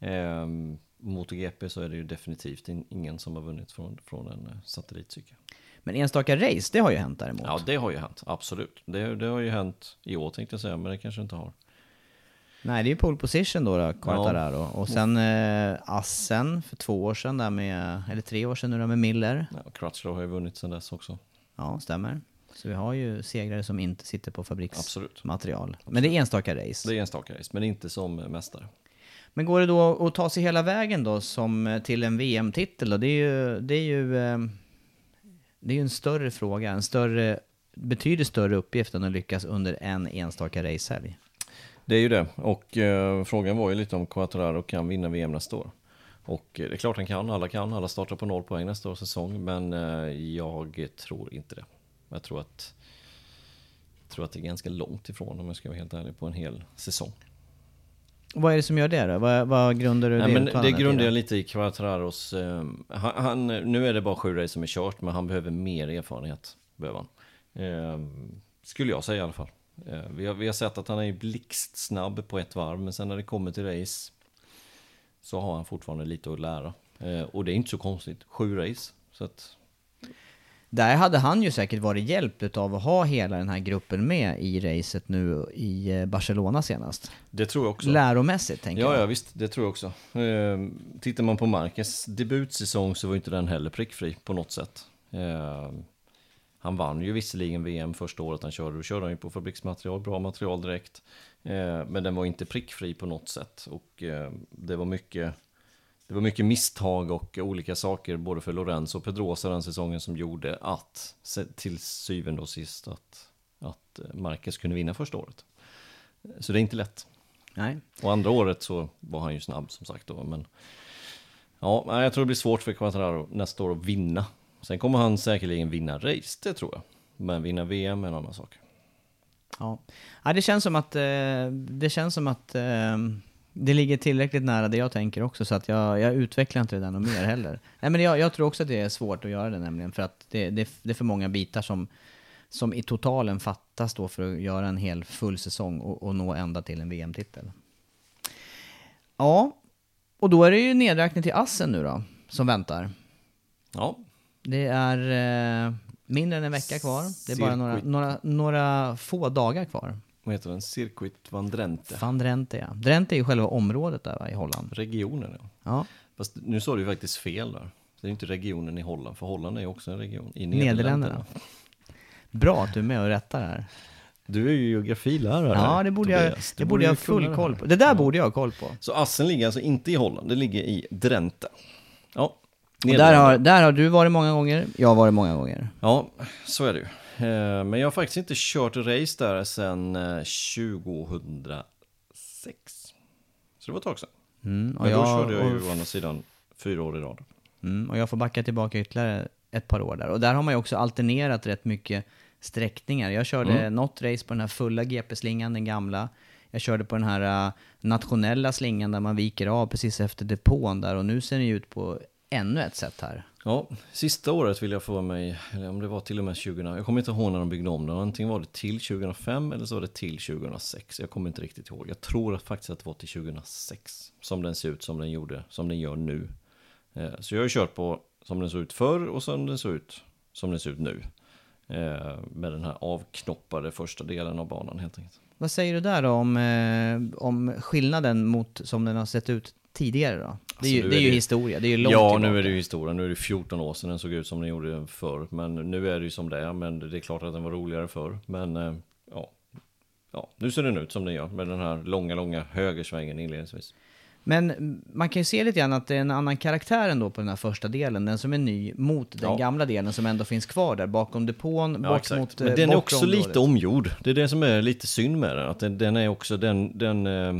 Ehm, MotoGP så är det ju definitivt in, ingen som har vunnit från, från en eh, satellitcykel. Men enstaka race, det har ju hänt däremot. Ja, det har ju hänt, absolut. Det, det har ju hänt i år tänkte jag säga, men det kanske inte har. Nej, det är ju pole position då, då Quartararo. Och sen eh, Assen för två år sedan där med, eller tre år sedan nu då med Miller. Ja, Crutchlow har ju vunnit sedan dess också. Ja, stämmer. Så vi har ju segrare som inte sitter på Absolut. fabriksmaterial. Men det är enstaka race. Det är en enstaka race, men inte som mästare. Men går det då att ta sig hela vägen då som eh, till en VM-titel? Det är ju, det är ju, eh, det är ju en större fråga, en större, betydligt större uppgift än att lyckas under en enstaka racehelg. Det är ju det, och eh, frågan var ju lite om Quattararo kan vinna VM nästa år. Och eh, det är klart han kan, alla kan, alla startar på noll poäng nästa års säsong, men eh, jag tror inte det. Jag tror att, jag tror att det är ganska långt ifrån om jag ska vara helt ärlig på en hel säsong. Vad är det som gör det då? Vad, vad grundar du Nej, det men det grundar jag lite i Quattararos, eh, han, han, nu är det bara sju race som är kört, men han behöver mer erfarenhet. Behöver han. Eh, skulle jag säga i alla fall. Eh, vi, har, vi har sett att han är blixtsnabb på ett varv, men sen när det kommer till race så har han fortfarande lite att lära. Eh, och det är inte så konstigt, sju race. Så att, Där hade han ju säkert varit hjälpt av att ha hela den här gruppen med i racet nu i eh, Barcelona senast. det tror jag också. Läromässigt tänker Ja, jag. ja visst, det tror jag också. Eh, tittar man på Marquez debutsäsong så var inte den heller prickfri på något sätt. Eh, han vann ju visserligen VM första året han körde, då körde han ju på fabriksmaterial, bra material direkt. Eh, men den var inte prickfri på något sätt och eh, det var mycket det var mycket misstag och olika saker både för Lorenzo och Pedrosa den säsongen som gjorde att till syvende och sist att, att eh, Marquez kunde vinna första året. Så det är inte lätt. Nej. Och andra året så var han ju snabb som sagt då, men ja, jag tror det blir svårt för Quattararo nästa år att vinna. Sen kommer han säkerligen vinna race, det tror jag. Men vinna VM är en annan sak. Ja. ja, det känns som att, eh, det, känns som att eh, det ligger tillräckligt nära det jag tänker också, så att jag, jag utvecklar inte det där något mer heller. Nej, men jag, jag tror också att det är svårt att göra det nämligen, för att det, det, det är för många bitar som, som i totalen fattas då för att göra en hel full säsong och, och nå ända till en VM-titel. Ja, och då är det ju nedräkning till Assen nu då, som väntar. Ja, Det är eh, mindre än en vecka kvar. Det är bara några, några, några få dagar kvar. Vad heter den? Circuit van Drenthe. Van Drenthe ja. Drenthe är ju själva området där va, i Holland. Regionen ja. Ja. Fast nu sa du ju faktiskt fel där. Det är inte regionen i Holland, för Holland är ju också en region. I Nederländerna. Nederländerna. Bra att du är med och rättar här. Du är ju geografilärare. Ja, det borde jag, Tobias. det Du borde jag ha full det koll på. Det där borde jag ha koll på. Så Assen ligger alltså inte i Holland, det ligger i Drenthe. Ja, Och där, har, där har du varit många gånger, jag har varit många gånger. Ja, så är det ju. Eh, Men jag har faktiskt inte kört race där sedan eh, 2006. Så det var ett tag sedan. Mm, Men då jag, körde jag ju och, å andra sidan fyra år i rad. mm, och jag får backa tillbaka ytterligare ett par år där. Och där har man ju också alternerat rätt mycket sträckningar. Jag körde Mm. något race på den här fulla GP-slingan, den gamla. Jag körde på den här äh, nationella slingan där man viker av precis efter depån där. Och nu ser den ju ut på ännu ett sätt här. Ja, sista året vill jag få mig, eller om det var till och med 2000, jag kommer inte ihåg när de byggde om den. Antingen var det till 2005 eller så var det till 2006. Jag kommer inte riktigt ihåg. Jag tror faktiskt att det var till 2006 som den ser ut som den gjorde, som den gör nu. Eh, så jag har ju kört på som den såg ut förr och som den såg ut som den ser ut nu. Eh, med den här avknoppade första delen av banan helt enkelt. Vad säger du där då om, eh, om skillnaden mot som den har sett ut tidigare då? Det är ju, nu det är ju det- historia, det är ju långt Ja, tillbaka. nu är det ju historia. Nu är det 14 år sedan den såg ut som den gjorde förr. Men nu är det ju som det är. Men det är klart att den var roligare förr. Men eh, ja, ja, nu ser den ut som den gör. Med den här långa, långa högersvängen inledningsvis. Men man kan ju se lite grann att det är en annan karaktär ändå på den här första delen, den som är ny, mot den Ja. gamla delen som ändå finns kvar där bakom depån, Ja, bort exakt. mot Men eh, den är också området. lite omgjord. Det är det som är lite synd med den. Att den, den är också den, den eh,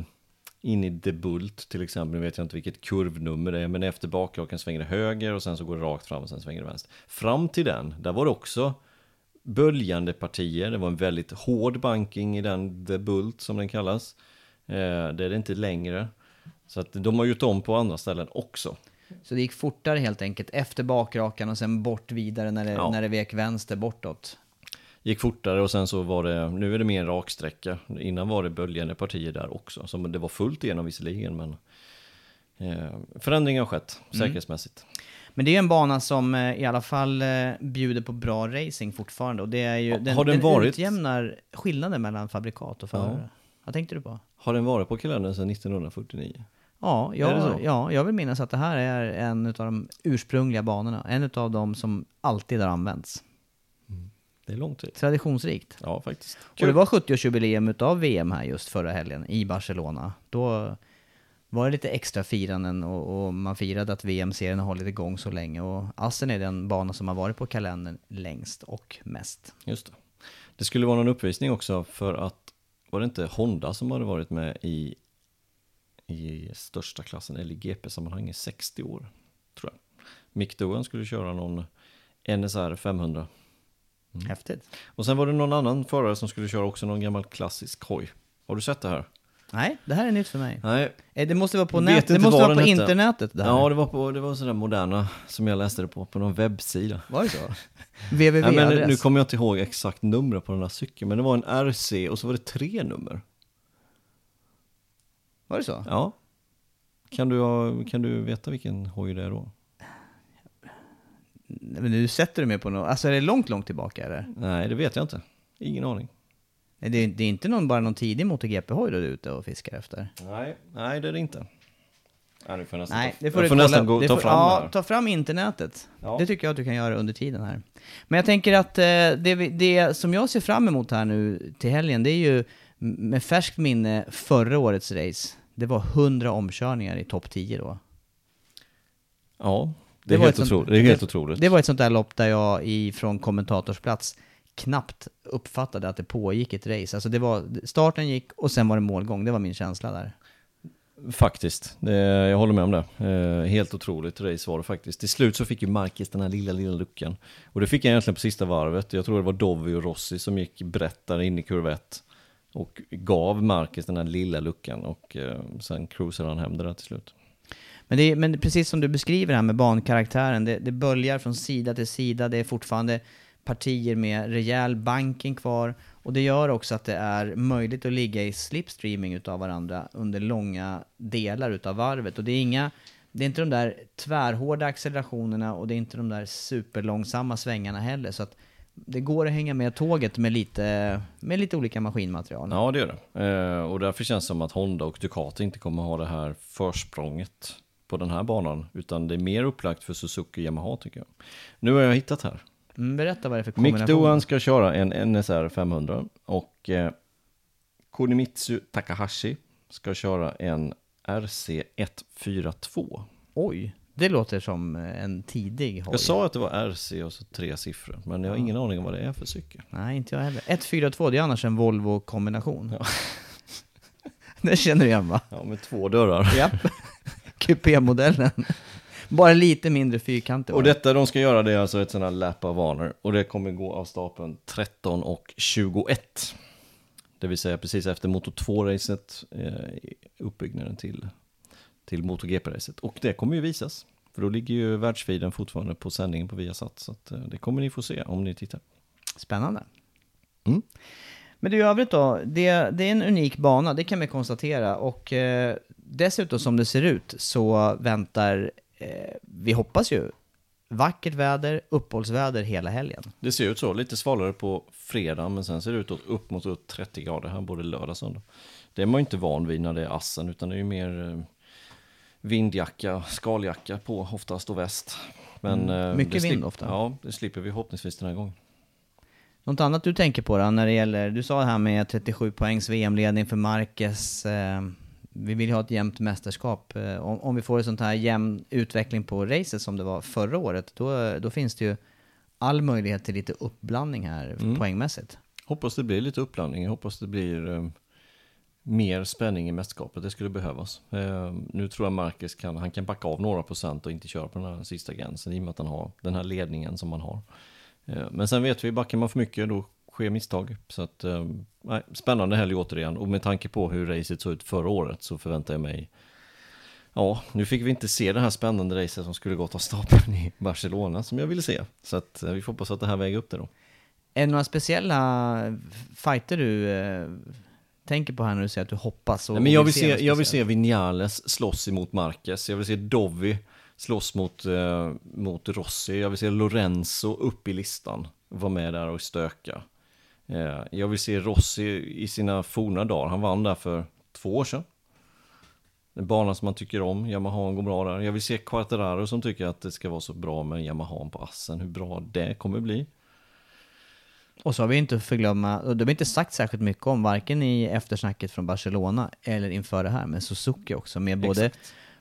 in i Debult till exempel. Nu vet jag inte vilket kurvnummer det är. Men efter bakraken svänger det höger och sen så går det rakt fram och sen svänger det vänster. Fram till den, där var det också böljande partier. Det var en väldigt hård banking i den Debult som den kallas. Eh, det är det inte längre. Så att de har gjort om på andra ställen också. Så det gick fortare helt enkelt efter bakrakan och sen bort vidare när det, Ja. när det vek vänster bortåt. Gick fortare och sen så var det, nu är det mer en raksträcka. Innan var det böljande partier där också. Som det var fullt igenom visserligen men eh, förändringar har skett säkerhetsmässigt. Men det är en bana som eh, i alla fall eh, bjuder på bra racing fortfarande och det är ju, Ja, den, har den den varit- utjämnar skillnaden mellan fabrikat och förare. Ja. Vad tänkte du på? Har den varit på kalendern sedan 1949? Ja, jag, ja, jag vill minnas att det här är en av de ursprungliga banorna. En av de som alltid har använts. Det är lång tid. Traditionsrikt. Ja, faktiskt. Och det var 70-årsjubileum utav VM här just förra helgen i Barcelona. Då var det lite extra firanden och, och man firade att VM-serien har hållit igång så länge. Och Assen är den bana som har varit på kalendern längst och mest. Just det. Det skulle vara någon uppvisning också för att var det inte Honda som hade varit med i, i största klassen eller GP-sammanhang i 60 år, tror jag. Mick Doohan skulle köra någon NSR 500. Häftigt. Och sen var det någon annan förare som skulle köra också någon gammal klassisk hoj. Har du sett det här? Nej, det här är nytt för mig. Nej. Eh, Det måste vara på, nät, det måste vara på hette. internetet det här. Ja, det var, på, det var sådär moderna som jag läste det på, på någon webbsida. Var det så? Ja, men www-adress? nu kommer jag inte ihåg exakt numret på den här cykeln, men det var en RC och så var det tre nummer. Var det så? Ja. Kan du, kan du veta vilken hoj det är då? Men nu sätter du mig på något, alltså är det långt, långt tillbaka eller? Nej, det vet jag inte. Ingen aning. Nej, Det är, det är inte någon, bara någon tidig MotoGP-hoj du är ute och fiskar efter? Nej, nej det är det inte. Nej, nu får nästan, Nej, det får du får nästan gå, ta får, fram ja, här. ta fram internetet. Ja. Det tycker jag att du kan göra under tiden här. Men jag tänker att eh, det, det som jag ser fram emot här nu till helgen, det är ju med färskt minne förra årets race. Det var 100 omkörningar i topp 10 då. Ja, det, Det var helt ett sånt- otroligt. Det helt det- otroligt. Det var ett sånt där lopp där jag i, från kommentatorsplats knappt uppfattade att det pågick ett race. Alltså det var, starten gick och sen var det målgång. Det var min känsla där. Faktiskt, jag håller med om det. Eh, helt otroligt race var det faktiskt. Till slut så fick ju Marquez den här lilla, lilla luckan. Och det fick han egentligen på sista varvet. Jag tror det var Dovi och Rossi som gick brett där in i kurva 1. Och gav Marquez den här lilla luckan och eh, sen cruisade han hem det där till slut. Men, det är, men precis som du beskriver här med bankaraktären, det, det böljar från sida till sida, det är fortfarande partier med rejäl banking kvar. Och det gör också att det är möjligt att ligga i slipstreaming utav varandra under långa delar utav varvet. Och det är inga det är inte de där tvärhårda accelerationerna och det är inte de där superlångsamma svängarna heller. Så att det går att hänga med tåget med lite, med lite olika maskinmaterial. Ja, det gör det. Eh, och därför känns det som att Honda och Ducati inte kommer ha det här försprånget på den här banan. Utan det är mer upplagt för Suzuki Yamaha tycker jag. Nu har jag hittat här. Mm, berätta vad det är för Mick kombination. Doohan ska köra en NSR 500 och eh, Kunimitsu Takahashi ska köra en RC 142. Oj, det låter som eh, en tidig hoj. Jag sa att det var RC och så tre siffror, men jag har ingen aning om vad det är för cykel. Nej, inte jag heller. 142, det är annars en Volvo-kombination. det känner du igen va? Ja, med två dörrar. Japp. Kupé-modellen. Bara lite mindre fyrkantig. Och detta de ska göra det är alltså ett sånt här lap of honor. Och det kommer gå av stapeln 13 och 21. Det vill säga precis efter Moto 2-racet, eh, uppbyggnaden till, till MotoGP-racet. Och det kommer ju visas. För då ligger ju världsfeeden fortfarande på sändningen på Viasat. Så att, eh, det kommer ni få se om ni tittar. Spännande. Mm. Men du, i övrigt då, det, det är en unik bana, det kan vi konstatera. Och eh, dessutom som det ser ut så väntar, eh, vi hoppas ju, vackert väder, uppehållsväder hela helgen. Det ser ut så, lite svalare på fredag men sen ser det ut åt upp mot åt 30 grader här både lördag och söndag. Det är man ju inte van vid när det är assen utan det är ju mer eh, vindjacka, skaljacka på oftast och väst. Men, Mm. eh, Mycket vind slip- ofta. Ja, det slipper vi förhoppningsvis den här gången. Något annat du tänker på då när det gäller, du sa det här med 37 poängs VM-ledning för Marquez. Eh, vi vill ju ha ett jämnt mästerskap. Eh, om, om vi får en sån här jämn utveckling på racet som det var förra året, då, då finns det ju all möjlighet till lite uppblandning här Mm. poängmässigt. Hoppas det blir lite uppblandning, jag hoppas det blir eh, mer spänning i mästerskapet, det skulle behövas. Eh, nu tror jag Marcus kan, han kan backa av några procent och inte köra på den här sista gränsen i och med att han har den här ledningen som man har. Eh, men sen vet vi, backar man för mycket då sker misstag. Så att, eh, nej, spännande helg återigen och med tanke på hur racet såg ut förra året så förväntar jag mig Ja, nu fick vi inte se det här spännande racet som skulle gått av stapeln i Barcelona som jag ville se. Så att eh, vi får hoppas att det här väger upp det då. Är det några speciella fighter du eh, tänker på här när du säger att du hoppas? Och, Nej, men jag vill, se, jag vill se Vinales slåss emot Marquez. Jag vill se Dovi slåss mot, eh, mot Rossi. Jag vill se Lorenzo upp i listan. Vara med där och stöka. Eh, jag vill se Rossi i sina forna dagar. Han vann där för två år sedan. En bana som man tycker om. Yamaha går bra där. Jag vill se Quartararo som tycker att det ska vara så bra med Yamaha på assen. Hur bra det kommer bli. Och så har vi inte förglömma, och det har vi inte sagt särskilt mycket om, varken i eftersnacket från Barcelona eller inför det här, men Suzuki också, med både,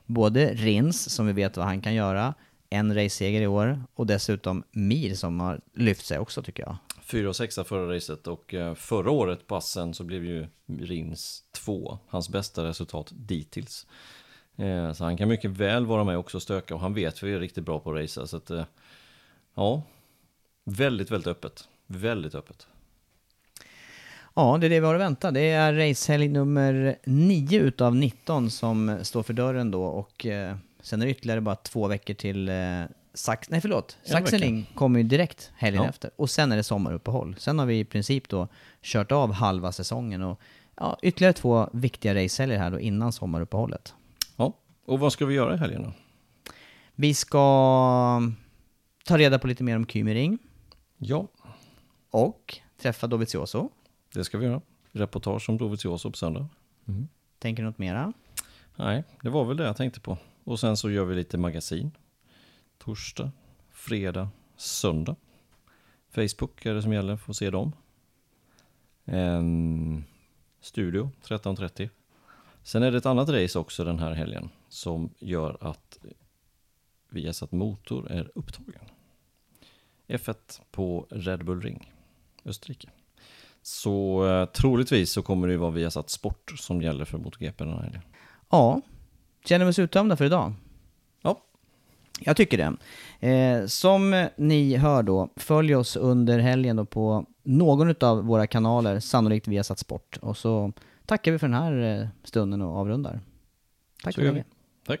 både Rins, som vi vet vad han kan göra, en raceseger i år, och dessutom Mir som har lyft sig också tycker jag. Fyra och sexa förra racet och eh, förra året på Assen så blev ju Rins 2, hans bästa resultat dittills. Eh, så han kan mycket väl vara med också och stöka och han vet vi är riktigt bra på att racea så att eh, ja, väldigt, väldigt öppet. Väldigt öppet. Ja, det är det vi har att vänta. Det är racehelg nummer 9 utav 19 som står för dörren då, och eh, sen är det ytterligare bara två veckor till eh, Sax... Nej förlåt. Sachsenring kommer ju direkt helgen Ja. efter. Och sen är det sommaruppehåll. Sen har vi i princip då kört av halva säsongen och ja, ytterligare två viktiga racehelger här då innan sommaruppehållet. Ja, Och vad ska vi göra i helgen då? Vi ska ta reda på lite mer om Kymering Ja, och träffa Dovizioso. Det ska vi göra. Reportage om Dovizioso på söndag. Tänker du något mera? Nej, det var väl det jag tänkte på. Och sen så gör vi lite magasin. Torsdag, fredag, söndag. Facebook är det som gäller, får se dem. En studio 13.30. Sen är det ett annat race också den här helgen som gör att Viasat Motor är upptagen. F1 på Red Bull Ring, Österrike. Så eh, troligtvis så kommer det ju vara Viasat Sport som gäller för MotoGP den här helgen. Ja, känner vi oss uttömda för idag? Ja, Jag tycker det. Eh, som ni hör då, följ oss under helgen då på någon av våra kanaler, sannolikt via Satt Sport. Och så tackar vi för den här eh, stunden och avrundar. Tack Så gör mycket. tack.